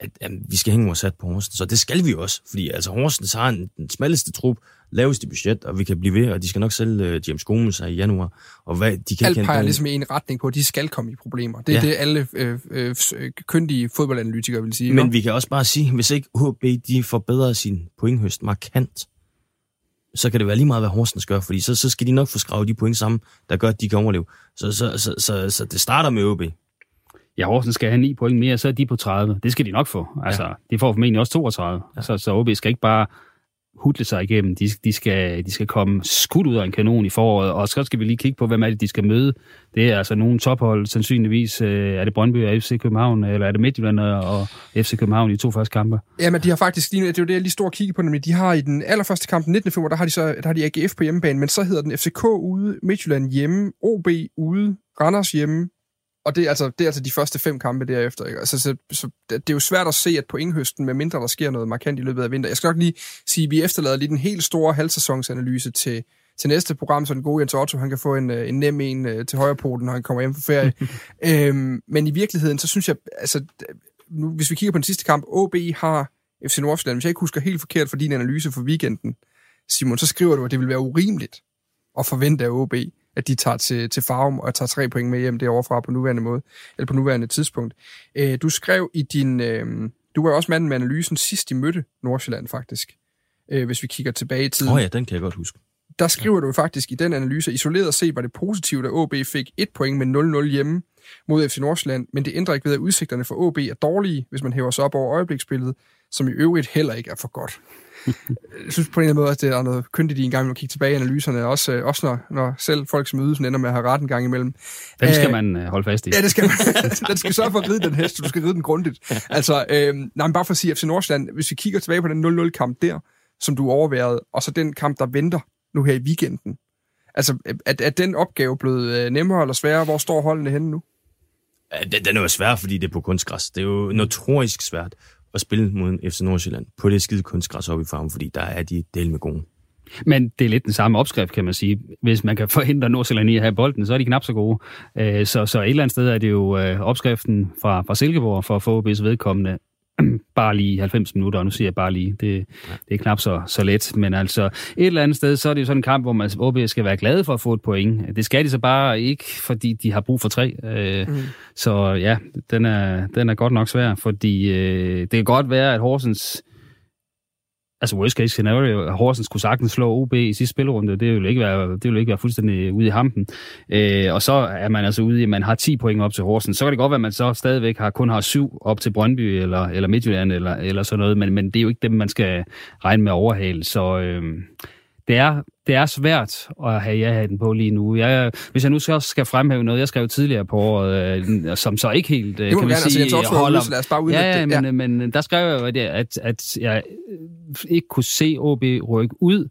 at jamen, vi skal hænge vores hat på Horsens, så det skal vi også, fordi altså Horsens har en, den smalleste trup, laveste budget, og vi kan blive ved, og de skal nok sælge uh, James Gomes i januar. Og hvad, de kan Alt peger ligesom i en retning på, at de skal komme i problemer. Det er ja. det, alle øh, øh, kyndige fodboldanalytikere vil sige. Men jo? vi kan også bare sige, hvis ikke HB de forbedrer sin pointhøst markant, så kan det være lige meget, hvad Horsens gør, fordi så, så skal de nok få skravet de point sammen, der gør, at de kan overleve. Så, så, så, så, så det starter med OB. Ja, Horsens skal have 9 point mere, så er de på 30. Det skal de nok få. Altså, ja. de får formentlig også 32. Ja. Så, så OB skal ikke bare hudle sig igennem. De, de, skal, de skal komme skudt ud af en kanon i foråret, og så skal vi lige kigge på, hvem er det, de skal møde. Det er altså nogle tophold, sandsynligvis. Øh, er det Brøndby og FC København, eller er det Midtjylland og FC København i to første kampe? Ja, men de har faktisk, lige, det er jo det, jeg lige står og kigger på, nemlig de har i den allerførste kamp, den 19. februar, der har de så der har de AGF på hjemmebane, men så hedder den FCK ude, Midtjylland hjemme, OB ude, Randers hjemme, og det er, altså, det er altså de første fem kampe derefter. Ikke? Altså, så, så, det er jo svært at se, at pointhøsten, med mindre der sker noget markant i løbet af vinter. Jeg skal nok lige sige, at vi efterlader lige den helt store halvsæsonsanalyse til, til næste program, så den gode Jens Otto, han kan få en, øh, en nem en øh, til højrepoten, når han kommer hjem fra ferie. øhm, men i virkeligheden, så synes jeg, altså, nu, hvis vi kigger på den sidste kamp, OB har FC Nordsjælland, hvis jeg ikke husker helt forkert for din analyse for weekenden, Simon, så skriver du, at det vil være urimeligt at forvente af OB, at de tager til, til Farum og tager tre point med hjem derovre fra på nuværende måde, eller på nuværende tidspunkt. Øh, du skrev i din... Øh, du var også manden med analysen sidst, de mødte Nordsjælland, faktisk. Øh, hvis vi kigger tilbage i tiden. Åh oh ja, den kan jeg godt huske. Der skriver du faktisk i den analyse, isoleret set var det positivt, at OB fik et point med 0-0 hjemme mod FC Nordsjælland, men det ændrer ikke ved, at udsigterne for OB er dårlige, hvis man hæver sig op over øjebliksbilledet, som i øvrigt heller ikke er for godt. jeg synes på en eller anden måde, at det er noget kyndigt i en gang at kigge tilbage i analyserne, også, øh, også når, når selv folk som ydelsen ender med at have ret en gang imellem. Den skal man øh, holde fast i. Ja, det skal man. den skal sørge for at ride den hest, du skal ride den grundigt. Altså, øh, nej, men bare for at sige, FC Nordsjælland, hvis vi kigger tilbage på den 0-0-kamp der, som du overværede, og så den kamp, der venter nu her i weekenden. Altså, er, er den opgave blevet øh, nemmere eller sværere? Hvor står holdene henne nu? Den, den er jo svær, fordi det er på kunstgræs. Det er jo notorisk svært at spille mod en FC Nordsjælland på det skide kunstgræs oppe i farven, fordi der er de del med gode. Men det er lidt den samme opskrift, kan man sige. Hvis man kan forhindre Nordsjælland i at have bolden, så er de knap så gode. Øh, så, så et eller andet sted er det jo øh, opskriften fra, fra Silkeborg for at få OB's vedkommende bare lige 90 minutter, og nu siger jeg bare lige, det, det er knap så, så let, men altså et eller andet sted, så er det jo sådan en kamp, hvor man OB skal være glade for at få et point. Det skal de så bare ikke, fordi de har brug for tre. Øh, mm. Så ja, den er, den er godt nok svær, fordi øh, det kan godt være, at Horsens altså worst case scenario, Horsens kunne sagtens slå OB i sidste spillerunde, det vil ikke være, det vil ikke være fuldstændig ude i hampen. Øh, og så er man altså ude i, at man har 10 point op til Horsens. Så kan det godt være, at man så stadigvæk har, kun har 7 op til Brøndby eller, eller Midtjylland eller, eller sådan noget, men, men det er jo ikke dem, man skal regne med overhale. Så øh, det er, det er svært at have ja-hatten på lige nu. Jeg, hvis jeg nu skal, skal fremhæve noget, jeg skrev tidligere på året, øh, som så ikke helt, øh, kan man sige, altså, jeg holder... Lad os bare ja, ja, det. Men, ja. men der skrev jeg, at, at jeg ikke kunne se OB rykke ud,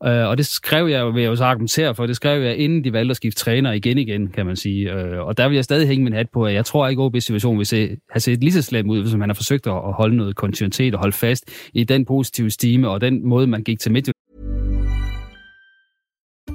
Uh, og det skrev jeg, vil jeg jo så argumentere for, det skrev jeg, inden de valgte at skifte træner igen igen, kan man sige. Uh, og der vil jeg stadig hænge min hat på, at jeg tror ikke, at OB's situation vil se, have set lige så slemt ud, hvis man har forsøgt at holde noget kontinuitet og holde fast i den positive stime og den måde, man gik til midt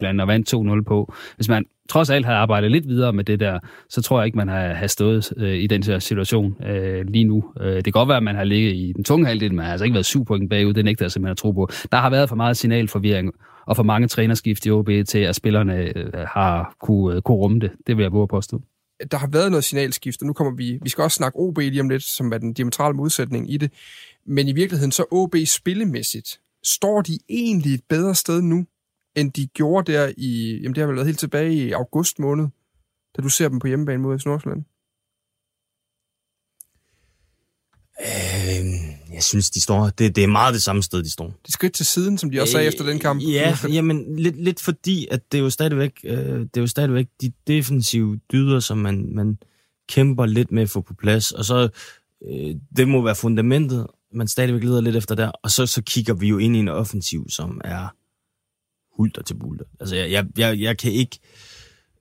og vandt 2-0 på. Hvis man trods alt havde arbejdet lidt videre med det der, så tror jeg ikke, man har, stået øh, i den her situation øh, lige nu. Øh, det kan godt være, at man har ligget i den tunge halvdel, men har altså ikke været syv point bagud. Det nægter jeg simpelthen at tro på. Der har været for meget signalforvirring og for mange trænerskift i OB til, at spillerne øh, har kunne, øh, kunne rumme det. Det vil jeg våge at påstå. Der har været noget signalskift, og nu kommer vi... Vi skal også snakke OB lige om lidt, som er den diametrale modsætning i det. Men i virkeligheden, så OB spillemæssigt, står de egentlig et bedre sted nu, end de gjorde der i, jamen det har vel været helt tilbage i august måned, da du ser dem på hjemmebane mod FC Nordsjælland? Øh, jeg synes, de står... Det, det er meget det samme sted, de står. De skridt til siden, som de også sagde øh, efter den kamp. Ja, jamen, lidt, lidt fordi, at det er jo stadigvæk, øh, det er jo stadigvæk de defensive dyder, som man, man kæmper lidt med at få på plads. Og så, øh, det må være fundamentet, man stadigvæk leder lidt efter der. Og så, så kigger vi jo ind i en offensiv, som er hulter til bulter. Altså, jeg, jeg, jeg, jeg kan ikke...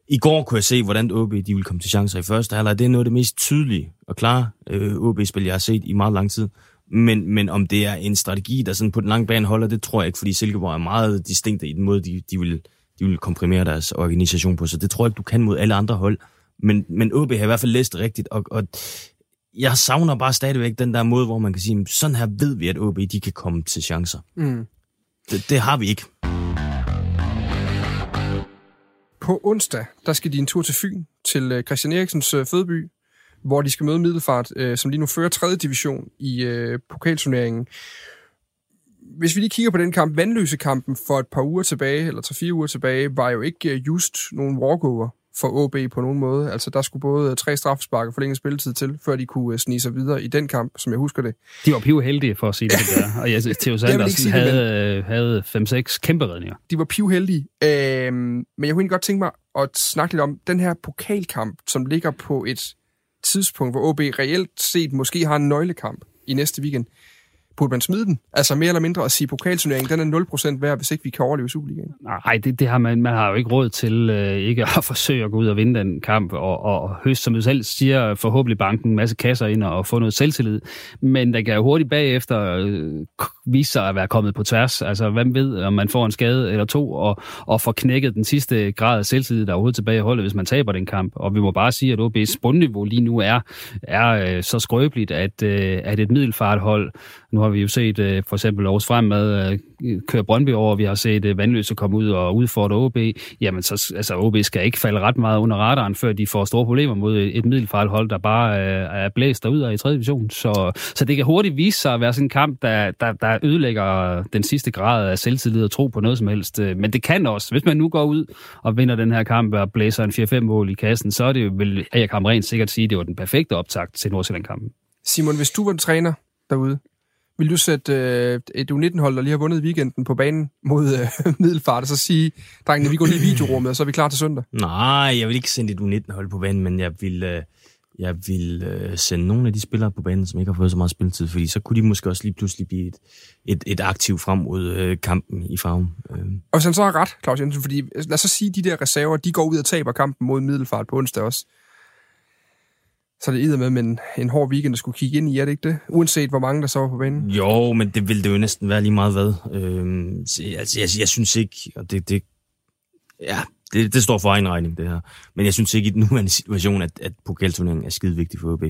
I går kunne jeg se, hvordan OB de ville komme til chancer i første halvleg. Det er noget af det mest tydelige og klare øh, OB-spil, jeg har set i meget lang tid. Men, men om det er en strategi, der sådan på den lange bane holder, det tror jeg ikke, fordi Silkeborg er meget distinkte i den måde, de, de, vil, de vil komprimere deres organisation på. Så det tror jeg ikke, du kan mod alle andre hold. Men, men OB har i hvert fald læst rigtigt, og, og jeg savner bare stadigvæk den der måde, hvor man kan sige, sådan her ved vi, at OB de kan komme til chancer. Mm. Det, det har vi ikke. På onsdag, der skal de en tur til Fyn, til øh, Christian Eriksens øh, fødeby, hvor de skal møde Middelfart, øh, som lige nu fører 3. division i øh, pokalturneringen. Hvis vi lige kigger på den kamp, vandløse kampen for et par uger tilbage, eller 3-4 uger tilbage, var jo ikke just nogen walkover for OB på nogen måde. Altså, der skulle både tre straffespark og forlænget spilletid til, før de kunne snige sig videre i den kamp, som jeg husker det. De var piv heldige for at sige det der. Og jeg, Theo Sandersen havde, havde 5-6 kæmpe redninger. De var piv heldige. Øhm, men jeg kunne godt tænke mig at snakke lidt om den her pokalkamp, som ligger på et tidspunkt, hvor OB reelt set måske har en nøglekamp i næste weekend burde man smide den? Altså mere eller mindre at sige, pokalturneringen den er 0% værd, hvis ikke vi kan overleve Superligaen. Nej, det, det har man, man har jo ikke råd til øh, ikke at forsøge at gå ud og vinde den kamp, og, og høst, som du selv siger, forhåbentlig banken en masse kasser ind og få noget selvtillid. Men der kan jo hurtigt bagefter øh, vise sig at være kommet på tværs. Altså, hvem ved, om man får en skade eller to, og, og får knækket den sidste grad af selvtillid, der er overhovedet tilbage i holdet, hvis man taber den kamp. Og vi må bare sige, at OB's bundniveau lige nu er, er øh, så skrøbeligt, at, øh, at et middelfarthold nu har vi jo set øh, for eksempel Aarhus Fremad øh, køre Brøndby over, vi har set øh, Vandløse komme ud og udfordre OB. Jamen, så, altså, OB skal ikke falde ret meget under radaren, før de får store problemer mod øh, et middelfarthold, der bare øh, er blæst derud af i 3. division. Så, så det kan hurtigt vise sig at være sådan en kamp, der, der, der ødelægger den sidste grad af selvtillid og tro på noget som helst. Øh, men det kan også. Hvis man nu går ud og vinder den her kamp og blæser en 4-5 mål i kassen, så er det jo, vil jeg kan rent sikkert sige, at det var den perfekte optakt til Nordsjælland-kampen. Simon, hvis du var træner derude, vil du sætte øh, et U19-hold, der lige har vundet weekenden på banen mod øh, Middelfart, og så sige, drengene, vi går lige i videorummet, og så er vi klar til søndag? Nej, jeg vil ikke sende et U19-hold på banen, men jeg vil, øh, jeg vil øh, sende nogle af de spillere på banen, som ikke har fået så meget spilletid, fordi så kunne de måske også lige pludselig blive et, et, et aktiv frem mod øh, kampen i farven. Øh. Og hvis han så har ret, Claus Jensen, fordi lad os så sige, at de der reserver, de går ud og taber kampen mod Middelfart på onsdag også så er det med men en hård weekend at skulle kigge ind i, er det ikke det? Uanset hvor mange der så var på banen. Jo, men det ville det jo næsten være lige meget hvad. Øhm, altså, jeg, jeg synes ikke, og det, det, ja, det, det står for egen regning, det her. Men jeg synes ikke i den nuværende situation, at, at pokalturneringen er skide vigtig for OB.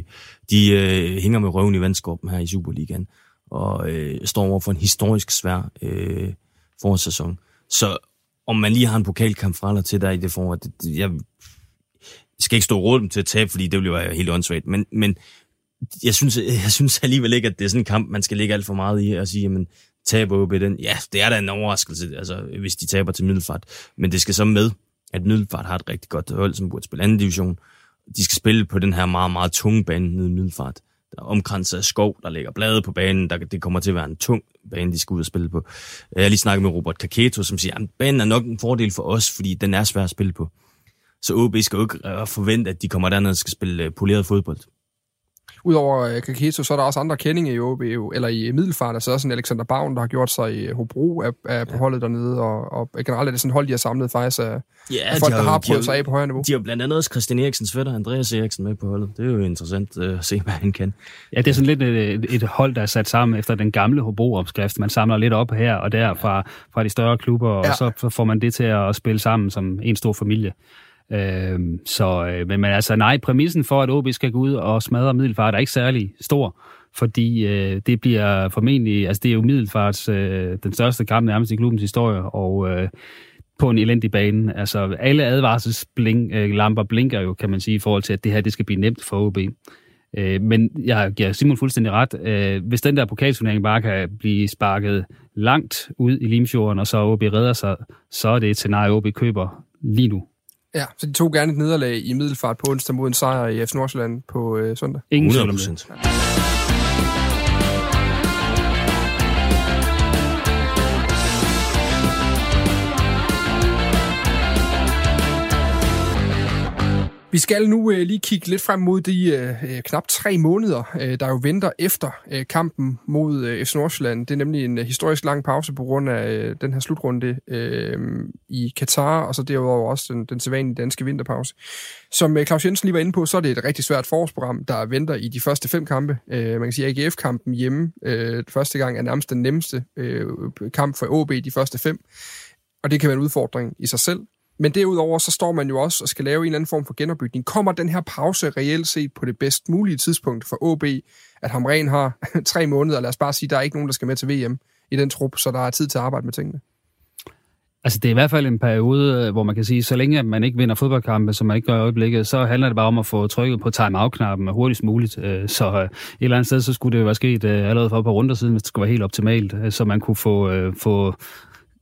De øh, hænger med røven i vandskorpen her i Superligaen, og øh, står over for en historisk svær øh, forårssæson. Så om man lige har en pokalkamp fra eller til der i det forår, det, det, jeg, skal ikke stå råd dem til at tabe, fordi det ville jo være helt åndssvagt. Men, men jeg synes, jeg synes alligevel ikke, at det er sådan en kamp, man skal lægge alt for meget i og sige, jamen, taber OB den. Ja, det er da en overraskelse, altså, hvis de taber til Middelfart. Men det skal så med, at Middelfart har et rigtig godt hold, som burde spille anden division. De skal spille på den her meget, meget tunge bane nede i Middelfart. Der er omkranset af skov, der ligger blade på banen. Der, det kommer til at være en tung bane, de skal ud og spille på. Jeg har lige snakket med Robert Kaketo, som siger, at banen er nok en fordel for os, fordi den er svær at spille på. Så OB skal jo ikke øh, forvente, at de kommer derned og skal spille øh, poleret fodbold. Udover Kaketo, så er der også andre kendinger i OB, eller i Middelfart. Altså også en Alexander Bavn, der har gjort sig i Hobro er, er på holdet dernede, og, og generelt er det sådan hold, de har samlet faktisk af, ja, af folk, de har, der har prøvet de sig af på højere niveau. De har blandt andet også Christian Eriksens fætter, Andreas Eriksen, med på holdet. Det er jo interessant uh, at se, hvad han kan. Ja, det er sådan lidt et, et hold, der er sat sammen efter den gamle Hobro-opskrift. Man samler lidt op her og der fra, fra de større klubber, ja. og så får man det til at spille sammen som en stor familie. Øh, så, øh, men, men altså nej, præmissen for, at OB skal gå ud og smadre Middelfart er ikke særlig stor, fordi øh, det bliver formentlig, altså det er jo Middelfarts øh, den største kamp nærmest i klubbens historie, og øh, på en elendig bane. Altså alle advarselslamper øh, blinker jo, kan man sige, i forhold til, at det her det skal blive nemt for OB. Øh, men jeg giver Simon fuldstændig ret. Øh, hvis den der pokalturnering bare kan blive sparket langt ud i Limfjorden, og så OB redder sig, så er det et scenarie, OB køber lige nu. Ja, så de tog gerne et nederlag i middelfart på onsdag mod en sejr i FC Nordsjælland på øh, søndag. Ingen 100%. Vi skal nu øh, lige kigge lidt frem mod de øh, øh, knap tre måneder, øh, der jo venter efter øh, kampen mod øh, FC Nordsjælland. Det er nemlig en øh, historisk lang pause på grund af øh, den her slutrunde øh, i Katar, og så derudover også den, den sædvanlige danske vinterpause. Som øh, Claus Jensen lige var inde på, så er det et rigtig svært forårsprogram, der venter i de første fem kampe. Øh, man kan sige, at AGF-kampen hjemme øh, første gang er nærmest den nemmeste øh, kamp for OB de første fem. Og det kan være en udfordring i sig selv. Men derudover, så står man jo også og skal lave en eller anden form for genopbygning. Kommer den her pause reelt set på det bedst mulige tidspunkt for OB, at Hamren har tre måneder, lad os bare sige, der er ikke nogen, der skal med til VM i den trup, så der er tid til at arbejde med tingene? Altså, det er i hvert fald en periode, øh, hvor man kan sige, så længe man ikke vinder fodboldkampe, som man ikke gør i øjeblikket, så handler det bare om at få trykket på time-out-knappen hurtigst muligt. Øh, så øh, et eller andet sted, så skulle det jo være sket allerede for et par runder siden, hvis det skulle være helt optimalt, så man kunne få, få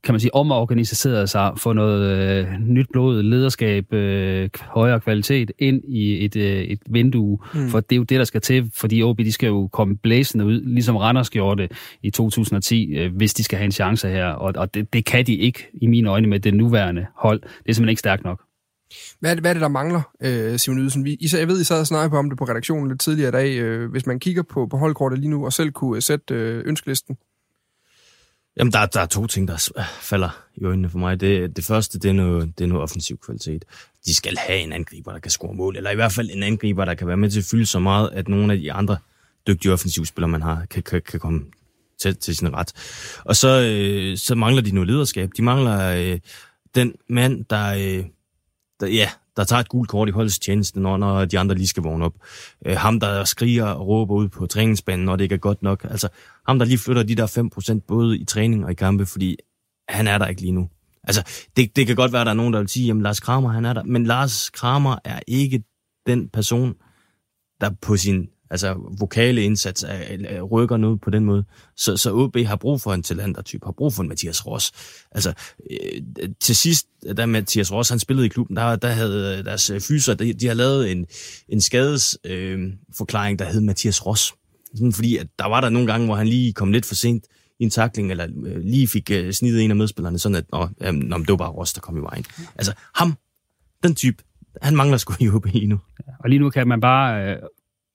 kan man sige, omorganiseret sig, få noget øh, nyt blod, lederskab, øh, højere kvalitet ind i et, øh, et vindue. Mm. For det er jo det, der skal til, fordi OB de skal jo komme blæsende ud, ligesom Randers gjorde det i 2010, øh, hvis de skal have en chance her. Og, og det, det kan de ikke, i mine øjne, med det nuværende hold. Det er simpelthen ikke stærkt nok. Hvad er det, hvad er det der mangler, øh, Simon Ydelsen? Vi, jeg ved, I sad og snakkede på om det på redaktionen lidt tidligere i dag. Øh, hvis man kigger på, på holdkortet lige nu, og selv kunne sætte øh, ønskelisten. Jamen, der, der er to ting, der øh, falder i øjnene for mig. Det, det første, det er, noget, det er noget offensiv kvalitet. De skal have en angriber, der kan score mål, eller i hvert fald en angriber, der kan være med til at fylde så meget, at nogle af de andre dygtige offensivspillere, man har, kan, kan, kan komme til, til sin ret. Og så, øh, så mangler de noget lederskab. De mangler øh, den mand, der, øh, der, ja, der tager et gult kort i holdets tjeneste, når, når de andre lige skal vågne op. Øh, ham, der skriger og råber ud på træningsbanen, når det ikke er godt nok. Altså, ham, der lige flytter de der 5% både i træning og i kampe, fordi han er der ikke lige nu. Altså, det, det kan godt være, at der er nogen, der vil sige, at Lars Kramer, han er der. Men Lars Kramer er ikke den person, der på sin altså vokale indsats er, er, rykker noget på den måde. Så, så OB har brug for en talentertype, har brug for en Mathias Ross. Altså, øh, til sidst, da Mathias Ross han spillede i klubben, der, der havde øh, deres øh, fyser, de, de har lavet en, en skadesforklaring, øh, forklaring, der hed Mathias Ross. Sådan, fordi at der var der nogle gange, hvor han lige kom lidt for sent i en takling, eller øh, lige fik øh, snidet en af medspillerne, sådan at nå, øh, nå, det var bare Ross, der kom i vejen. Altså, ham, den type, han mangler sgu i OB nu. Og lige nu kan man bare øh,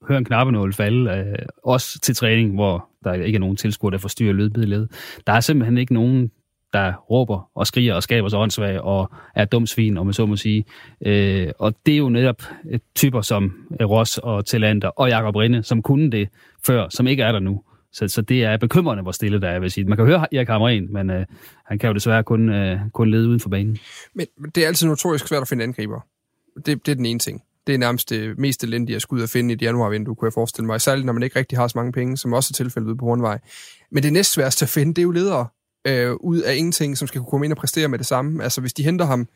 høre en knappenål falde, øh, også til træning, hvor der ikke er nogen tilskuer, der forstyrrer lydbilledet. Der er simpelthen ikke nogen, der råber og skriger og skaber sig åndssvag og er dum svin, om man så må sige. Øh, og det er jo netop øh, typer som øh, Ross og Tillander og Jakob Rinde, som kunne det før, som ikke er der nu. Så, så det er bekymrende, hvor stille der er, vil sige. Man kan høre Erik Hamren, men øh, han kan jo desværre kun, øh, kun lede uden for banen. Men det er altid notorisk svært at finde angriber. Det, det er den ene ting det er nærmest det mest elendige at skulle ud og finde i et januarvindue, kunne jeg forestille mig. Særligt, når man ikke rigtig har så mange penge, som også er tilfældet ude på Hornvej. Men det næstsværeste at finde, det er jo ledere øh, ud af ingenting, som skal kunne komme ind og præstere med det samme. Altså, hvis de henter ham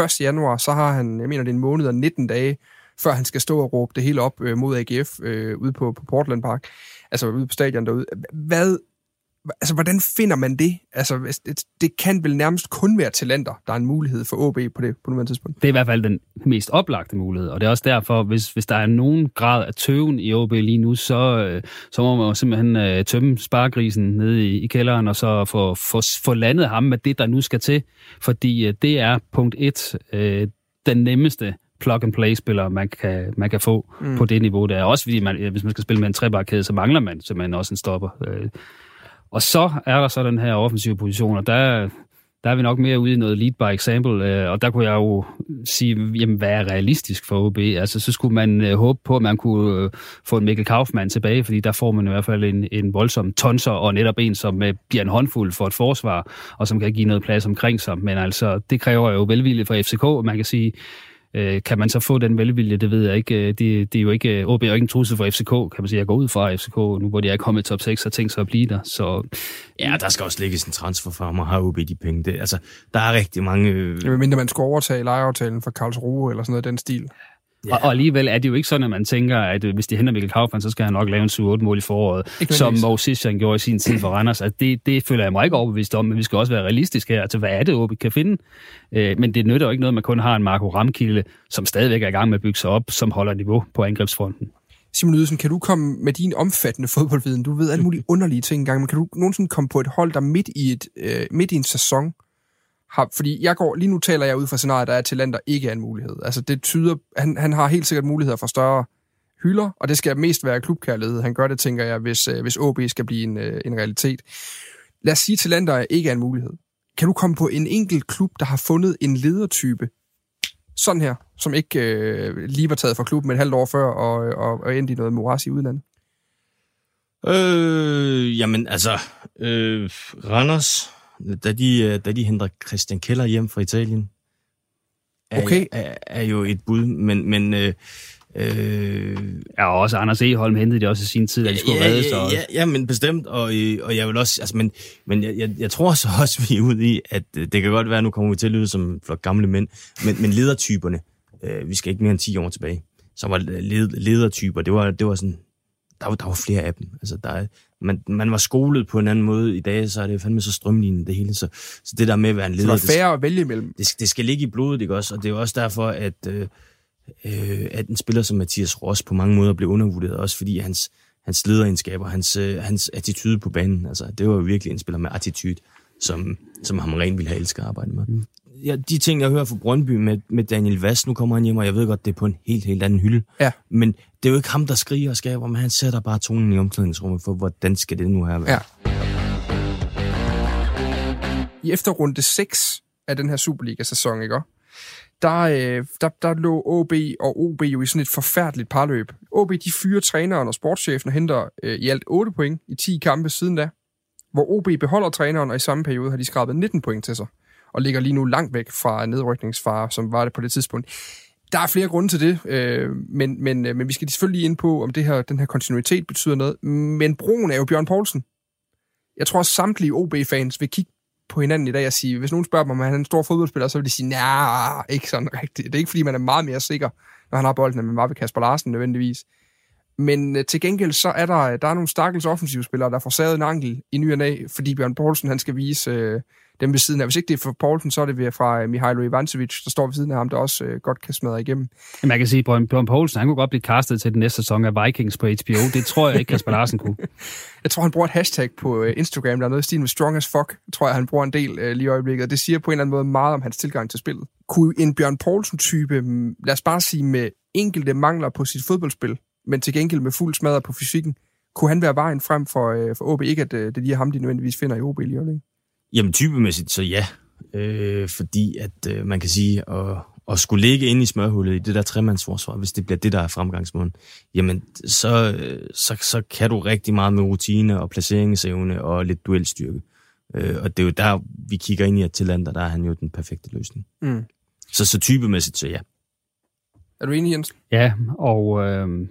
1. januar, så har han, jeg mener, det er en måned og 19 dage, før han skal stå og råbe det hele op øh, mod AGF øh, ude på, på Portland Park, altså ude på stadion derude. Hvad, altså, hvordan finder man det? Altså, det, det kan vel nærmest kun være talenter, der er en mulighed for OB på det på nuværende tidspunkt. Det er i hvert fald den mest oplagte mulighed, og det er også derfor, hvis, hvis der er nogen grad af tøven i OB lige nu, så, øh, så må man jo simpelthen uh, tømme spargrisen nede i, i kælderen, og så få, få, få landet ham med det, der nu skal til, fordi uh, det er punkt et, den nemmeste plug-and-play-spiller, man kan, man kan få mm. på det niveau. Det er også fordi, man, hvis man skal spille med en trebakkæde, så mangler man simpelthen også en stopper. Og så er der så den her offensive position, og der, der er vi nok mere ude i noget lead by example, øh, og der kunne jeg jo sige, jamen, hvad er realistisk for OB? Altså, så skulle man øh, håbe på, at man kunne øh, få en Mikkel Kaufmann tilbage, fordi der får man i hvert fald en, en voldsom tonser, og netop en, som bliver en håndfuld for et forsvar, og som kan give noget plads omkring sig. Men altså, det kræver jo velvilje fra FCK, man kan sige, Øh, kan man så få den velvilje, det ved jeg ikke. Øh, det, det er jo ikke, OB er jo ikke en trussel for FCK, kan man sige. Jeg går ud fra FCK, nu hvor de er kommet i top 6, og tænkt sig at blive der. Så... Ja, der skal også lægges en transfer for at have OB de penge. Det, altså, der er rigtig mange... Øh... Mindre man skal overtage lejeaftalen for Karlsruhe eller sådan noget den stil. Ja. Og, og alligevel er det jo ikke sådan, at man tænker, at øh, hvis de henter Mikkel Kaufmann, så skal han nok lave en 7-8 mål i foråret, som Mo Sishan gjorde i sin tid for Randers. Altså, det, det føler jeg mig ikke overbevist om, men vi skal også være realistiske her. Altså, hvad er det, OB kan finde? Øh, men det nytter jo ikke noget, at man kun har en Marco Ramkilde, som stadigvæk er i gang med at bygge sig op, som holder niveau på angrebsfronten. Simon Ydelsen, kan du komme med din omfattende fodboldviden? Du ved alle mulige underlige ting engang, men kan du nogensinde komme på et hold, der midt i, et, øh, midt i en sæson har, fordi jeg går, lige nu taler jeg ud fra scenariet, der er talenter ikke er en mulighed. Altså det tyder, han, han har helt sikkert muligheder for større hylder, og det skal mest være klubkærlighed. Han gør det, tænker jeg, hvis, øh, hvis OB skal blive en, øh, en realitet. Lad os sige, at talenter ikke er en mulighed. Kan du komme på en enkelt klub, der har fundet en ledertype, sådan her, som ikke øh, lige var taget fra klubben et halvt år før, og, og, og endte i noget moras i udlandet? Øh, jamen altså, øh, Randers da de, øh, da de henter Christian Keller hjem fra Italien, er, okay. er, er jo et bud, men... men øh, Øh, ja, og også Anders Eholm hentede de også i sin tid, da de skulle ja, reddes. Ja, ja, ja, men bestemt, og, øh, og jeg vil også, altså, men, men jeg, jeg, jeg tror så også, vi er ude i, at øh, det kan godt være, nu kommer vi til at lyde som flok gamle mænd, men, men ledertyperne, øh, vi skal ikke mere end 10 år tilbage, så var led, ledertyper, det var, det var sådan, der var, der var flere af dem. Altså, der, man, man var skolet på en anden måde. I dag så er det fandme så strømlignet det hele. Så, så det der med at være en leder... Så der er færre at vælge imellem. Det, det skal ligge i blodet, ikke også? Og det er også derfor, at, øh, øh, at en spiller som Mathias Ross på mange måder blev undervurderet, også fordi hans, hans lederegenskaber, hans, øh, hans attitude på banen, altså det var jo virkelig en spiller med attitude, som, som ham rent ville have elsket at arbejde med. Mm. Ja, de ting, jeg hører fra Brøndby med, med Daniel Vast, nu kommer han hjem, og jeg ved godt, det er på en helt, helt anden hylde. Ja. Men det er jo ikke ham, der skriger og skaber, men han sætter bare tonen i omklædningsrummet for, hvordan skal det nu her være. Ja. I efterrunde 6 af den her Superliga-sæson, ikke? Der, øh, der, der lå OB og OB jo i sådan et forfærdeligt parløb. OB, de fyrer træneren og sportschefen og henter øh, i alt 8 point i 10 kampe siden da. Hvor OB beholder træneren, og i samme periode har de skrabet 19 point til sig. Og ligger lige nu langt væk fra nedrykningsfare, som var det på det tidspunkt. Der er flere grunde til det, øh, men, men, øh, men vi skal selvfølgelig ind på, om det her, den her kontinuitet betyder noget. Men broen er jo Bjørn Poulsen. Jeg tror, at samtlige OB-fans vil kigge på hinanden i dag og sige, hvis nogen spørger mig, om han er en stor fodboldspiller, så vil de sige, nej, ikke sådan rigtigt. Det er ikke, fordi man er meget mere sikker, når han har bolden, end man var ved Kasper Larsen nødvendigvis. Men øh, til gengæld, så er der, der er nogle stakkels offensivspillere, der får savet en ankel i ny og næ, fordi Bjørn Poulsen, han skal vise øh, dem ved siden af. Hvis ikke det er for Poulsen, så er det fra øh, Mihailo Ivancevic, der står ved siden af ham, der også øh, godt kan smadre igennem. Man kan sige, at Bjørn Poulsen, han kunne godt blive castet til den næste sæson af Vikings på HBO. Det tror jeg ikke, Kasper Larsen kunne. Jeg tror, han bruger et hashtag på øh, Instagram, der er noget i stil med strong as fuck, tror jeg, han bruger en del øh, lige i øjeblikket, og det siger på en eller anden måde meget om hans tilgang til spillet. Kunne en Bjørn Poulsen-type, mm, lad os bare sige med enkelte mangler på sit fodboldspil, men til gengæld med fuld smadret på fysikken, kunne han være vejen frem for, øh, for OB? Ikke at øh, det lige er ham, de nødvendigvis finder i OB lige øjeblikket. Jamen typemæssigt, så ja. Øh, fordi at øh, man kan sige, at, at skulle ligge inde i smørhullet i det der tremandsforsvar, hvis det bliver det, der er fremgangsmåden, jamen så, øh, så, så kan du rigtig meget med rutine og placeringsevne og lidt duelstyrke. Øh, og det er jo der, vi kigger ind i, at Tillander, der er han jo den perfekte løsning. Mm. Så, så typemæssigt, så ja. Er du enig, Jens? Ja, og øh,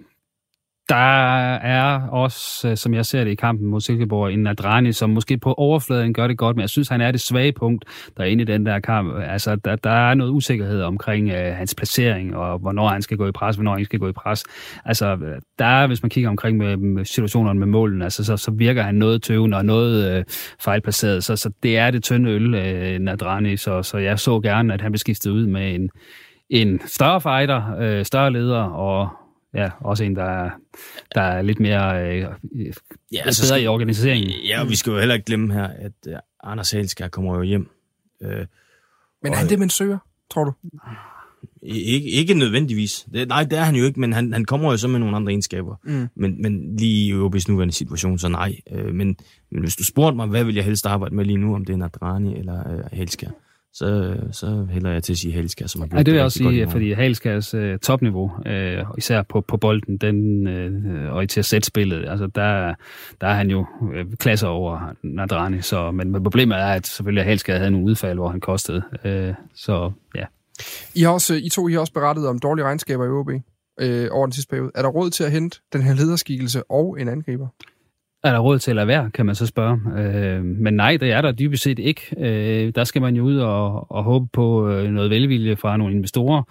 der er også, øh, som jeg ser det i kampen mod Silkeborg, en Adrani, som måske på overfladen gør det godt, men jeg synes, han er det svage punkt der er inde i den der kamp. Altså, der, der er noget usikkerhed omkring øh, hans placering, og hvornår han skal gå i pres, hvornår han skal gå i pres. Altså, der er, hvis man kigger omkring med, med situationerne med målen, altså, så, så virker han noget tøvende og noget øh, fejlplaceret. Så, så det er det tynde øl, øh, Nadrani, så, så jeg så gerne, at han blev skiftet ud med en, en større fighter, øh, større leder, og ja, også en, der er, der er lidt mere øh, ja, altså, bedre i organiseringen. Ja, og vi skal jo heller ikke glemme her, at uh, Anders Halskær kommer jo hjem. Uh, men er han det, man søger, tror du? Ikke, ikke nødvendigvis. Det, nej, det er han jo ikke, men han, han kommer jo så med nogle andre egenskaber. Mm. Men, men lige i OB's nuværende situation, så nej. Uh, men, men hvis du spurgte mig, hvad vil jeg helst arbejde med lige nu, om det er Nadrani eller uh, Halskær, så, så hælder jeg til at sige Halskær, som har gjort ja, det vil jeg også sige, fordi Halskærs øh, topniveau, øh, især på, på bolden, den, øh, og til at sætte spillet, altså der, der er han jo øh, klasser over Nadrani, så, men, men problemet er, at selvfølgelig Halskær havde nogle udfald, hvor han kostede, øh, så ja. I, har også, I to I har også berettet om dårlige regnskaber i OB øh, over den sidste periode. Er der råd til at hente den her lederskikkelse og en angriber? Er der råd til at lade være, kan man så spørge. Øh, men nej, det er der dybest set ikke. Øh, der skal man jo ud og, og håbe på øh, noget velvilje fra nogle investorer.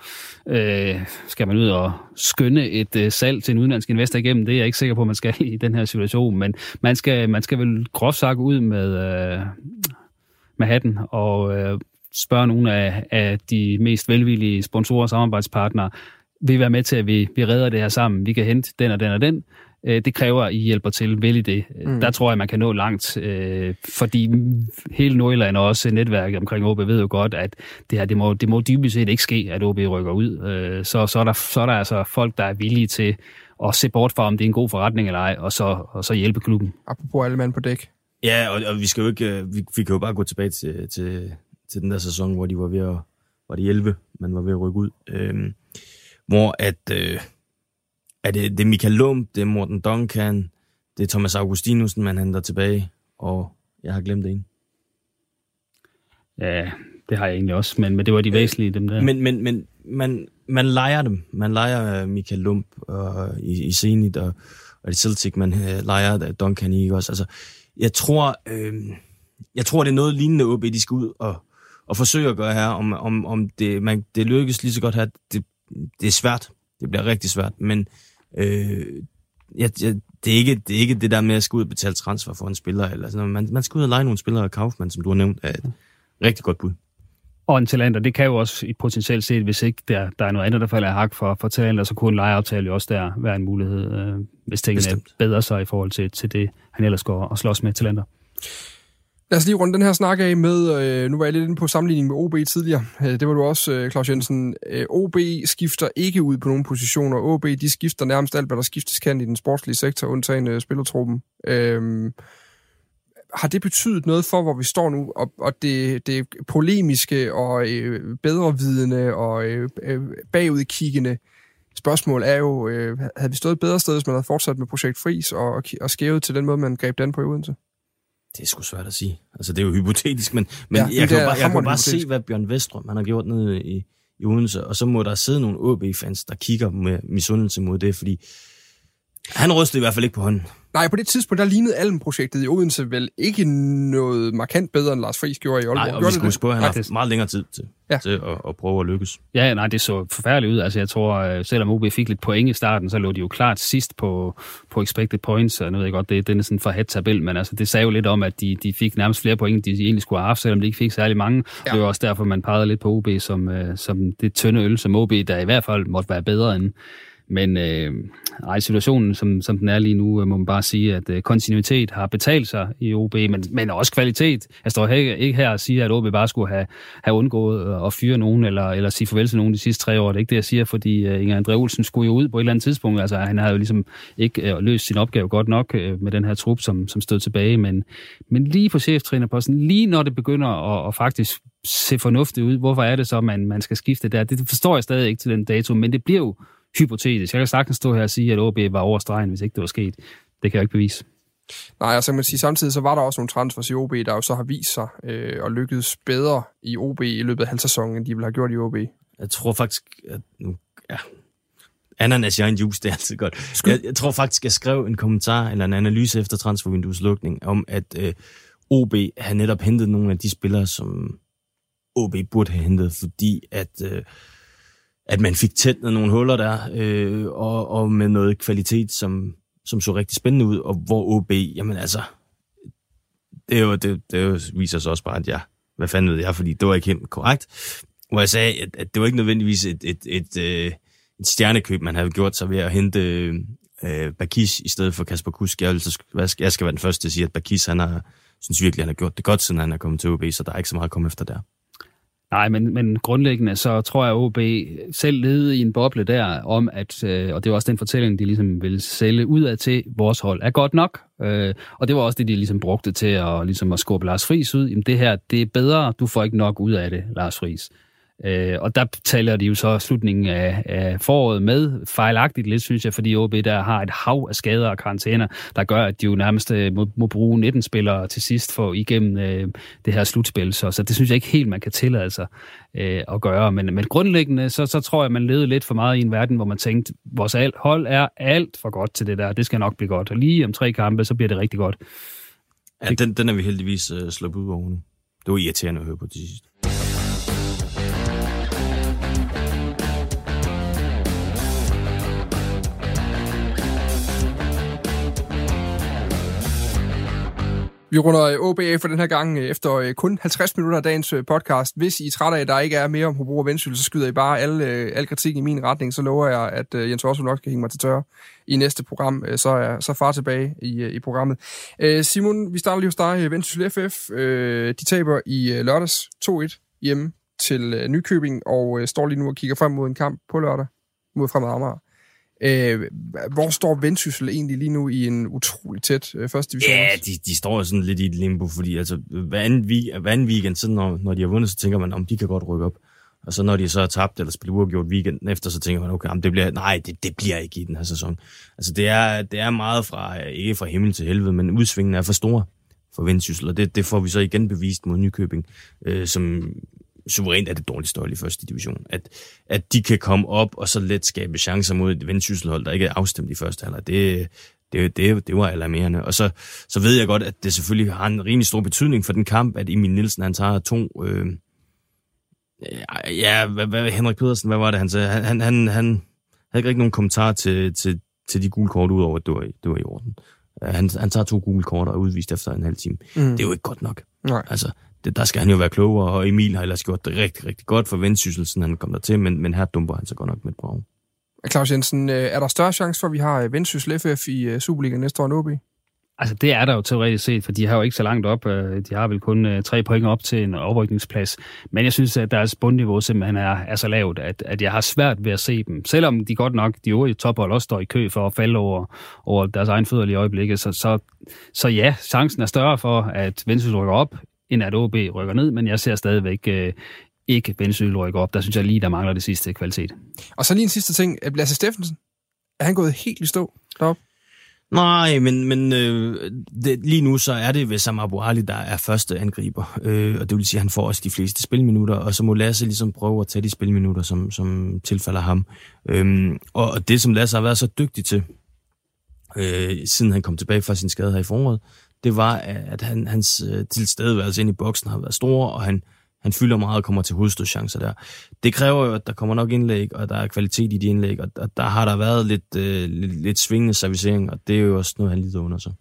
Øh, skal man ud og skynde et øh, salg til en udenlandsk investor igennem, det er jeg ikke sikker på, at man skal i den her situation. Men man skal, man skal vel groft sagt ud med, øh, med hatten og øh, spørge nogle af, af de mest velvillige sponsorer og samarbejdspartnere, vil I være med til, at vi, vi redder det her sammen? Vi kan hente den og den og den Øh, det kræver, at I hjælper til. Vælg det. Mm. Der tror jeg, man kan nå langt, øh, fordi hele Nordjylland og også netværket omkring OB ved jo godt, at det her, det må, det må dybest set ikke ske, at OB rykker ud. Øh, så, så, er der, så er der altså folk, der er villige til at se bort fra, om det er en god forretning eller ej, og så, og så hjælpe klubben. Apropos alle mand på dæk. Ja, og, og vi skal jo ikke, vi, vi kan jo bare gå tilbage til, til, til den der sæson, hvor de var ved at, var de 11, man var ved at rykke ud. Øh, hvor at, øh, er det, det er Michael Lund, det er Morten Duncan, det er Thomas Augustinusen, man henter tilbage, og jeg har glemt ene. Ja, det har jeg egentlig også, men, men det var de væsentlige, dem der. Men, men, men man, man leger dem. Man leger Michael Lump og, i, i Zenit, og, og i Celtic, man uh, leger Duncan i også. Altså, jeg tror, øh, jeg tror, det er noget lignende OB, de skal ud og, og forsøge at gøre her. Om, om, om det, man, det lykkes lige så godt her, det, det er svært. Det bliver rigtig svært, men Øh, jeg, jeg, det, er ikke, det er ikke det der med at skulle ud og betale transfer for en spiller. Eller sådan. Man, man skal ud og lege nogle spillere af Kaufmann, som du har nævnt, er et rigtig godt bud. Og en talenter, det kan jo også i potentielt set, hvis ikke der, der er noget andet, der falder af hak for, for talenter, så kunne en lejeaftale jo også der være en mulighed, øh, hvis tingene Bestemt. bedre sig i forhold til, til det, han ellers går og slås med talenter. Lad os lige runde den her snak af med, øh, nu var jeg lidt inde på sammenligning med OB tidligere. Øh, det var du også, øh, Claus Jensen. Øh, OB skifter ikke ud på nogen positioner. OB, de skifter nærmest alt, hvad der skiftes kan i den sportslige sektor, undtagen øh, spillertruppen. Øh, har det betydet noget for, hvor vi står nu, og, og det, det polemiske og øh, bedrevidende og øh, øh bagudkiggende spørgsmål er jo, øh, havde vi stået et bedre sted, hvis man havde fortsat med projekt Fris og, og skævet til den måde, man greb den på i Odense? Det er sgu svært at sige. Altså, det er jo hypotetisk, men, men ja, jeg, kan bare, jeg kan bare se, hvad Bjørn Vestrup han har gjort nede i, i Odense, og så må der sidde nogle OB-fans, der kigger med misundelse mod det, fordi han rystede i hvert fald ikke på hånden. Nej, på det tidspunkt, der lignede Alm-projektet i Odense vel ikke noget markant bedre, end Lars Friis gjorde i Aalborg. Nej, og vi skulle spørge, han har haft meget længere tid til, ja. til at, at prøve at lykkes. Ja, nej, det så forfærdeligt ud. Altså, jeg tror, øh, selvom OB fik lidt point i starten, så lå de jo klart sidst på, på expected points, og nu ved jeg godt, det, det er sådan for tabel, men altså, det sagde jo lidt om, at de, de fik nærmest flere point, end de egentlig skulle have haft, selvom de ikke fik særlig mange. Ja. Det var også derfor, man pegede lidt på OB som, øh, som det tynde øl, som OB, der i hvert fald måtte være bedre end men øh, ej, situationen, som, som den er lige nu, øh, må man bare sige, at øh, kontinuitet har betalt sig i OB, men, men også kvalitet. Jeg står ikke, ikke her og siger, at OB bare skulle have, have undgået øh, at fyre nogen, eller, eller sige farvel til nogen de sidste tre år. Det er ikke det, jeg siger, fordi øh, Inger André Olsen skulle jo ud på et eller andet tidspunkt. Altså, han havde jo ligesom ikke øh, løst sin opgave godt nok øh, med den her trup, som, som stod tilbage, men, men lige på cheftrænerposten, lige når det begynder at, at faktisk se fornuftigt ud, hvorfor er det så, man, man skal skifte der? Det forstår jeg stadig ikke til den dato, men det bliver jo hypotetisk. Jeg kan sagtens stå her og sige, at OB var over stregen, hvis ikke det var sket. Det kan jeg ikke bevise. Nej, altså man sige, samtidig så var der også nogle transfers i OB, der jo så har vist sig øh, og lykkedes bedre i OB i løbet af halv sæsonen, end de ville have gjort i OB. Jeg tror faktisk, at nu, ja, ananas i egen juice, det er altid godt. Jeg, jeg tror faktisk, jeg skrev en kommentar eller en analyse efter transfervinduets lukning, om at øh, OB har netop hentet nogle af de spillere, som OB burde have hentet, fordi at øh, at man fik tæt nogle huller der, øh, og, og med noget kvalitet, som, som så rigtig spændende ud, og hvor OB, jamen altså, det, er jo, det, det jo, viser sig også bare, at jeg, hvad fanden ved jeg, fordi det var ikke helt korrekt, hvor jeg sagde, at, at det var ikke nødvendigvis et, et, et, et, et stjernekøb, man havde gjort sig ved at hente øh, Bakis i stedet for Kasper Kusk. Jeg, jeg skal være den første til at sige, at Bakis, han har, synes virkelig, han har gjort det godt, siden han er kommet til OB, så der er ikke så meget at komme efter der. Nej, men, men grundlæggende så tror jeg, at OB selv levede i en boble der om, at, øh, og det var også den fortælling, de ligesom ville sælge ud af til, vores hold er godt nok. Øh, og det var også det, de ligesom brugte til at, ligesom at skubbe Lars Friis ud. Jamen det her, det er bedre, du får ikke nok ud af det, Lars Friis. Øh, og der taler de jo så slutningen af, af foråret med, fejlagtigt lidt, synes jeg, fordi OB der har et hav af skader og karantæner, der gør, at de jo nærmest øh, må, må bruge 19 spillere til sidst for igennem øh, det her slutspil. Så, så det synes jeg ikke helt, man kan tillade sig øh, at gøre. Men, men grundlæggende, så, så tror jeg, man levede lidt for meget i en verden, hvor man tænkte, vores hold er alt for godt til det der. Det skal nok blive godt. Og lige om tre kampe, så bliver det rigtig godt. Ja, den, den er vi heldigvis øh, sluppet ud over nu. Det var irriterende at høre på til sidst. Vi runder OB for den her gang øh, efter øh, kun 50 minutter af dagens øh, podcast. Hvis I er trætte af, at der ikke er mere om Hobro og Vendsyssel, så skyder I bare alle, al kritik i min retning. Så lover jeg, at Jens Rosvold nok skal hænge mig til tørre i næste program. Så er så far tilbage i, i programmet. Simon, vi starter lige hos dig. Vendsyssel FF, de taber i lørdags 2-1 hjemme til Nykøbing, og står lige nu og kigger frem mod en kamp på lørdag mod Fremad Amager. Øh, hvor står Vendsyssel egentlig lige nu i en utrolig tæt øh, første division? Ja, de, de står sådan lidt i et limbo, fordi altså, hver anden, hver anden weekend, så når, når de har vundet, så tænker man, om de kan godt rykke op. Og så når de så har tabt eller spillet uafgjort weekenden efter, så tænker man, okay, det bliver, nej, det, det bliver ikke i den her sæson. Altså det er, det er meget fra, ikke fra himmel til helvede, men udsvingen er for store for Vendsyssel, og det, det får vi så igen bevist mod Nykøbing, øh, som suverænt er det dårligste hold i første division. At, at de kan komme op og så let skabe chancer mod et vendsysselhold, der ikke er afstemt i første halvleg, det, det, det, det var alarmerende. Og så, så ved jeg godt, at det selvfølgelig har en rimelig stor betydning for den kamp, at Emil Nielsen han tager to... Øh, ja, hvad, hvad, Henrik Pedersen, hvad var det, han sagde? Han, han, han, han havde ikke nogen kommentar til, til, til de gule kort, udover at det var, det var i orden. Han, han tager to gule kort og er udvist efter en halv time. Mm. Det er jo ikke godt nok. Nej. Altså, det, der skal han jo være klogere, og Emil har ellers gjort det rigtig, rigtig godt for vendsyssel, siden han kom der til, men, men her dumper han så godt nok med et brag. Claus Jensen, øh, er der større chance for, at vi har øh, Vendsyssel FF i øh, Superliga næste år end OB? Altså, det er der jo teoretisk set, for de har jo ikke så langt op. De har vel kun tre point op til en oprykningsplads. Men jeg synes, at deres bundniveau simpelthen er, er så lavt, at, at jeg har svært ved at se dem. Selvom de godt nok, de øvrige tophold også står i kø for at falde over, over deres egen fødder i øjeblikket. Så, så, så ja, chancen er større for, at Vendsyssel rykker op, end at OB rykker ned, men jeg ser stadigvæk øh, ikke Vendsyssel rykker op. Der synes jeg lige, der mangler det sidste kvalitet. Og så lige en sidste ting. Lasse Steffensen, er han gået helt i stå deroppe? Nej, men, men øh, det, lige nu så er det ved Sam Abu Ali, der er første angriber. Øh, og det vil sige, at han får også de fleste spilminutter, og så må Lasse ligesom prøve at tage de spilminutter, som, som tilfalder ham. Øh, og, og det, som Lasse har været så dygtig til, øh, siden han kom tilbage fra sin skade her i foråret, det var, at han, hans øh, tilstedeværelse ind i boksen har været stor, og han, han fylder meget og kommer til hovedstødschancer der. Det kræver jo, at der kommer nok indlæg, og der er kvalitet i de indlæg, og, der, der har der været lidt, øh, lidt, lidt svingende servicering, og det er jo også noget, han lider under sig.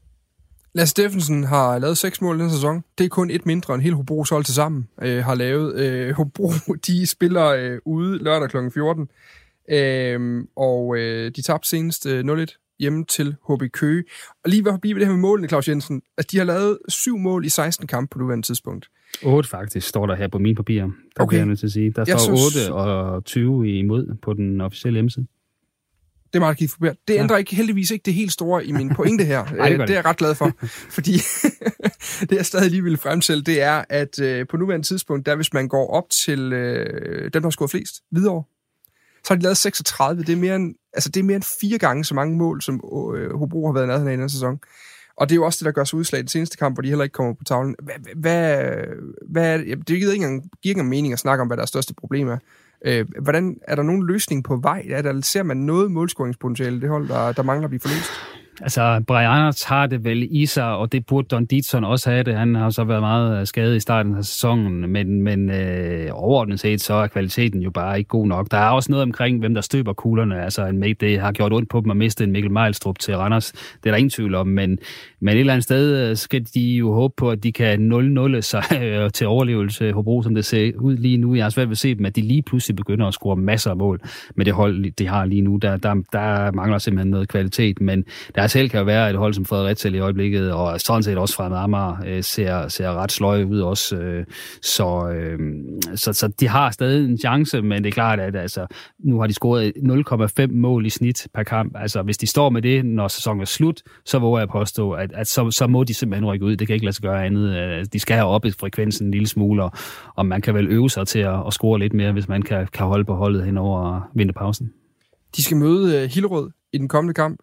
Lasse Steffensen har lavet seks mål i den sæson. Det er kun et mindre end hele Hobros hold til sammen øh, har lavet. Øh, Hobro, de spiller øh, ude lørdag kl. 14, øh, og øh, de tabte senest øh, 0-1 hjemme til HB Køge. Og lige ved blive ved det her med målene, Claus Jensen, at de har lavet syv mål i 16 kampe på nuværende tidspunkt. 8 faktisk står der her på mine papirer. Der Okay. jeg nødt til at sige. Der Jeg står synes- 8 og 20 imod på den officielle hjemmeside. Det er meget givet forbi. Det Ja. ændrer ikke, heldigvis ikke det helt store i min pointe her. Ej, det Øh, det er jeg ret glad for. fordi det, jeg stadig lige vil fremtælle, det er, at øh, på nuværende tidspunkt, der hvis man går op til øh, dem, der har scoret flest, videre, så har de lavet 36. Det er mere end, altså, det er mere end fire gange så mange mål, som øh, Hobro har været i nærheden af i den sæson. Og det er jo også det, der gør sig udslag i den seneste kamp, hvor de heller ikke kommer på tavlen. Hvad, hvad, hvad er det? Det giver ikke engang, giver ikke engang mening at snakke om, hvad deres største problem er. Øh, hvordan, er der nogen løsning på vej? Er der, ser man noget målscoringspotentiale i det hold, der, der mangler at blive forløst? Altså, Brian har det vel i sig, og det burde Don Dietzson også have det. Han har så været meget øh, skadet i starten af sæsonen, men, men øh, overordnet set, så er kvaliteten jo bare ikke god nok. Der er også noget omkring, hvem der støber kuglerne. Altså, en mate, det har gjort ondt på dem at miste en Mikkel Mejlstrup til Randers. Det er der ingen tvivl om, men, men et eller andet sted øh, skal de jo håbe på, at de kan 0-0 sig øh, til overlevelse Hobro, som det ser ud lige nu. Jeg har svært ved at se dem, at de lige pludselig begynder at score masser af mål med det hold, de har lige nu. Der, der, der mangler simpelthen noget kvalitet, men der selv kan jo være et hold som Fredericia i øjeblikket, og sådan set også Fremad Amager øh, ser, ser ret sløje ud også. Øh, så, øh, så, så de har stadig en chance, men det er klart, at altså, nu har de scoret 0,5 mål i snit per kamp. Altså, hvis de står med det, når sæsonen er slut, så våger jeg påstå, at, at så, så må de simpelthen rykke ud. Det kan ikke lade sig gøre andet. Øh, de skal have op i frekvensen en lille smule, og, og man kan vel øve sig til at, at score lidt mere, hvis man kan, kan holde på holdet hen over vinterpausen. De skal møde øh, Hillerød i den kommende kamp.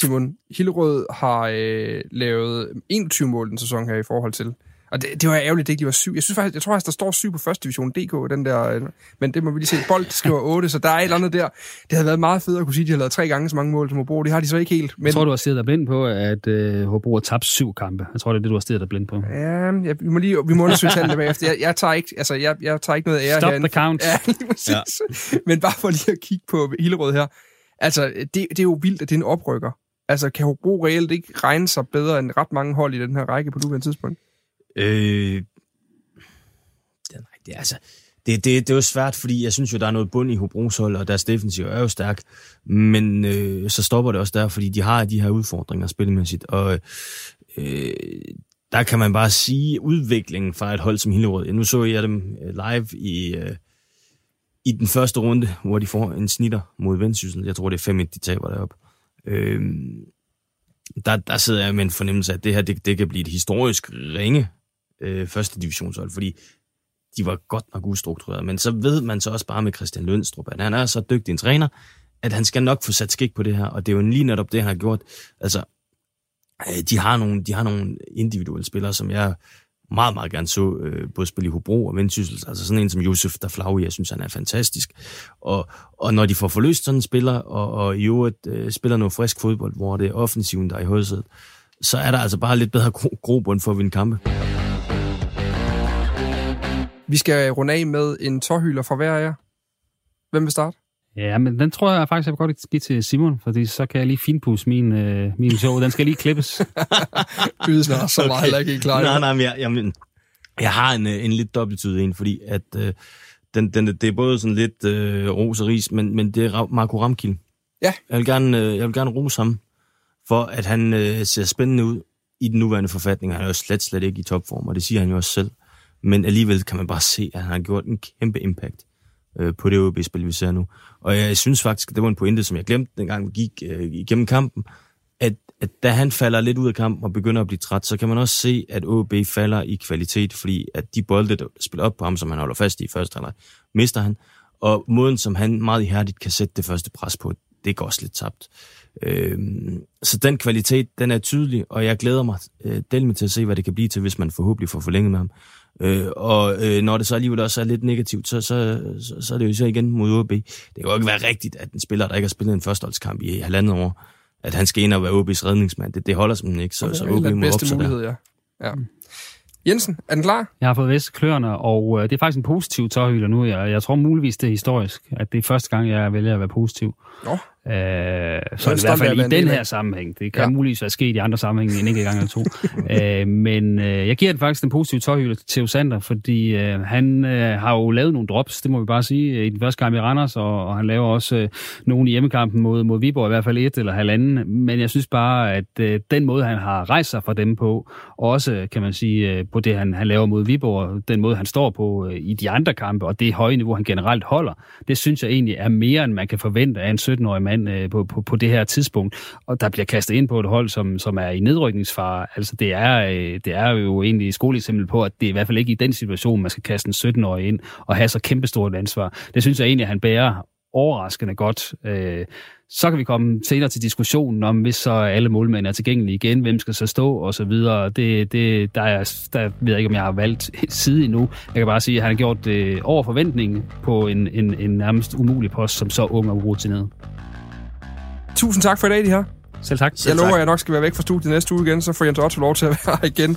Simon, Hillerød har øh, lavet 21 mål den sæson her i forhold til. Og det, det var ærgerligt, det ikke lige var syv. Jeg synes faktisk, jeg tror faktisk, der står syv på første division DK, den der, øh, men det må vi lige se. Bold skriver 8, så der er et eller andet der. Det havde været meget fedt at kunne sige, at de har lavet tre gange så mange mål som Hobro. Det har de så ikke helt. Men... Jeg tror, du har stillet dig blind på, at øh, Hobro har tabt syv kampe. Jeg tror, det er det, du har stillet dig blind på. Ja, jeg, vi må lige vi må undersøge tallene bagefter. Jeg, jeg, tager ikke, altså, jeg, jeg tager ikke noget ære Stop herinde. the count. Ja. Ja. Men bare for lige at kigge på Hillerød her. Altså, det, det er jo vildt, at det er en oprykker. Altså, kan Hobro reelt ikke regne sig bedre end ret mange hold i den her række på nuværende tidspunkt? Øh, det, nej, det, er altså, det, det, det er jo svært, fordi jeg synes jo, der er noget bund i Hobros hold, og deres defensiv er jo stærk. Men øh, så stopper det også der, fordi de har de her udfordringer spillemæssigt. Og øh, der kan man bare sige, udviklingen fra et hold som Hillerød. Nu så jeg dem øh, live i, øh, i den første runde, hvor de får en snitter mod Vendsyssel. Jeg tror, det er 5-1, de taber deroppe. Øh, der, der sidder jeg med en fornemmelse af, at det her det, det kan blive et historisk ringe øh, første divisionshold, fordi de var godt nok ustruktureret. Men så ved man så også bare med Christian Lønstrup, at han er så dygtig en træner, at han skal nok få sat skik på det her, og det er jo lige netop det, han har gjort. Altså, øh, de har nogle, de har nogle individuelle spillere, som jeg meget, meget gerne så øh, både spille i Hobro og Vendsyssel. Altså sådan en som Josef Daflaui, jeg synes, han er fantastisk. Og, og når de får forløst sådan en spiller, og, og i øvrigt øh, spiller noget frisk fodbold, hvor det er offensiven, der er i højsædet, så er der altså bare lidt bedre gro- grobund for at vinde kampe. Vi skal runde af med en tårhyler fra hver af jer. Hvem vil starte? Ja, men den tror jeg faktisk, jeg vil godt give til Simon, fordi så kan jeg lige finpudse min, øh, min show. Den skal lige klippes. Ydes nok så meget heller ikke klar. Nej, nej, men jeg, jeg, jeg har en, en lidt dobbelttydig en, fordi at øh, den, den, det er både sådan lidt øh, ros og ris, men, men det er Marco Ramkild. Ja. Jeg vil gerne, øh, jeg vil gerne rose ham for, at han øh, ser spændende ud. i den nuværende forfatning er han jo slet, slet ikke i topform, og det siger han jo også selv. Men alligevel kan man bare se, at han har gjort en kæmpe impact øh, på det OB-spil, vi ser nu. Og jeg synes faktisk, det var en pointe, som jeg glemte, dengang vi gik øh, igennem kampen, at, at da han falder lidt ud af kampen og begynder at blive træt, så kan man også se, at OB falder i kvalitet, fordi at de bolde, der spiller op på ham, som han holder fast i første halvleg, mister han. Og måden, som han meget ihærdigt kan sætte det første pres på, det går også lidt tabt. Øh, så den kvalitet, den er tydelig, og jeg glæder mig øh, del med til at se, hvad det kan blive til, hvis man forhåbentlig får forlænget med ham. Øh, og øh, når det så alligevel også er lidt negativt, så, så, så, så er det jo så igen mod OB. Det kan jo ikke være rigtigt, at en spiller, der ikke har spillet en førsteholdskamp i halvandet år, at han skal ind og være OB's redningsmand. Det, det holder simpelthen ikke, så, så OB må bedste op sig mulighed, der. ja. ja. Jensen, er den klar? Jeg har fået vist kløerne, og øh, det er faktisk en positiv tårhyler nu. Jeg, jeg tror muligvis, det er historisk, at det er første gang, jeg vælger at være positiv. Nå. Øh, så i hvert fald i den her sammenhæng. Det kan Ja. muligvis være sket i andre sammenhænge en enkelt gang eller to. øh, men øh, jeg giver den faktisk den positive tårhyler til Theo Sander, fordi øh, han øh, har jo lavet nogle drops, det må vi bare sige, i den første kamp i Randers, og, og han laver også øh, nogle i hjemmekampen mod, mod Viborg, i hvert fald et eller halvanden. Men jeg synes bare, at øh, den måde, han har rejst sig fra dem på, også kan man sige, øh, på det, han, han laver mod Viborg, den måde, han står på øh, i de andre kampe, og det høje niveau, han generelt holder, det synes jeg egentlig er mere, end man kan forvente af en 17-årig mand øh, på, på, på det her tidspunkt, og der bliver kastet ind på et hold, som, som er i nedrykningsfare. Altså det er, øh, det er jo egentlig et skoleeksempel på, at det er i hvert fald ikke i den situation, man skal kaste en 17-årig ind og have så kæmpestort ansvar. Det synes jeg egentlig, at han bærer overraskende godt. Øh, så kan vi komme senere til diskussionen om, hvis så alle målmænd er tilgængelige igen, hvem skal så stå og så videre. Det, det, der, er, der ved jeg ikke, om jeg har valgt side endnu. Jeg kan bare sige, at han har gjort det over forventning på en, en, en nærmest umulig post, som så ung og urutineret. Tusind tak for i dag, de her. Selv tak. Jeg lover, at jeg nok skal være væk fra studiet næste uge igen, så får Jens Otto lov til at være her igen.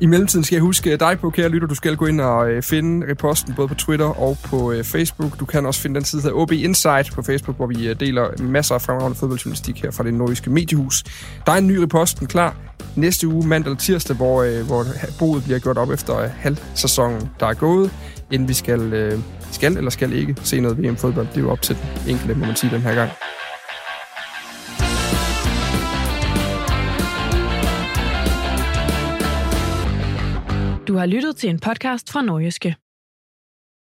I mellemtiden skal jeg huske dig på, kære lytter, du skal gå ind og øh, finde reposten både på Twitter og på øh, Facebook. Du kan også finde den side, der hedder OB Insight på Facebook, hvor vi øh, deler masser af fremragende fodboldjournalistik her fra det nordiske mediehus. Der er en ny reposten klar næste uge, mandag eller tirsdag, hvor, øh, hvor boet bliver gjort op efter øh, halvsæsonen, der er gået, inden vi skal, øh, skal eller skal ikke se noget VM-fodbold. Det er jo op til den enkelte, må man sige, den her gang. Du har lyttet til en podcast fra Nordjyske.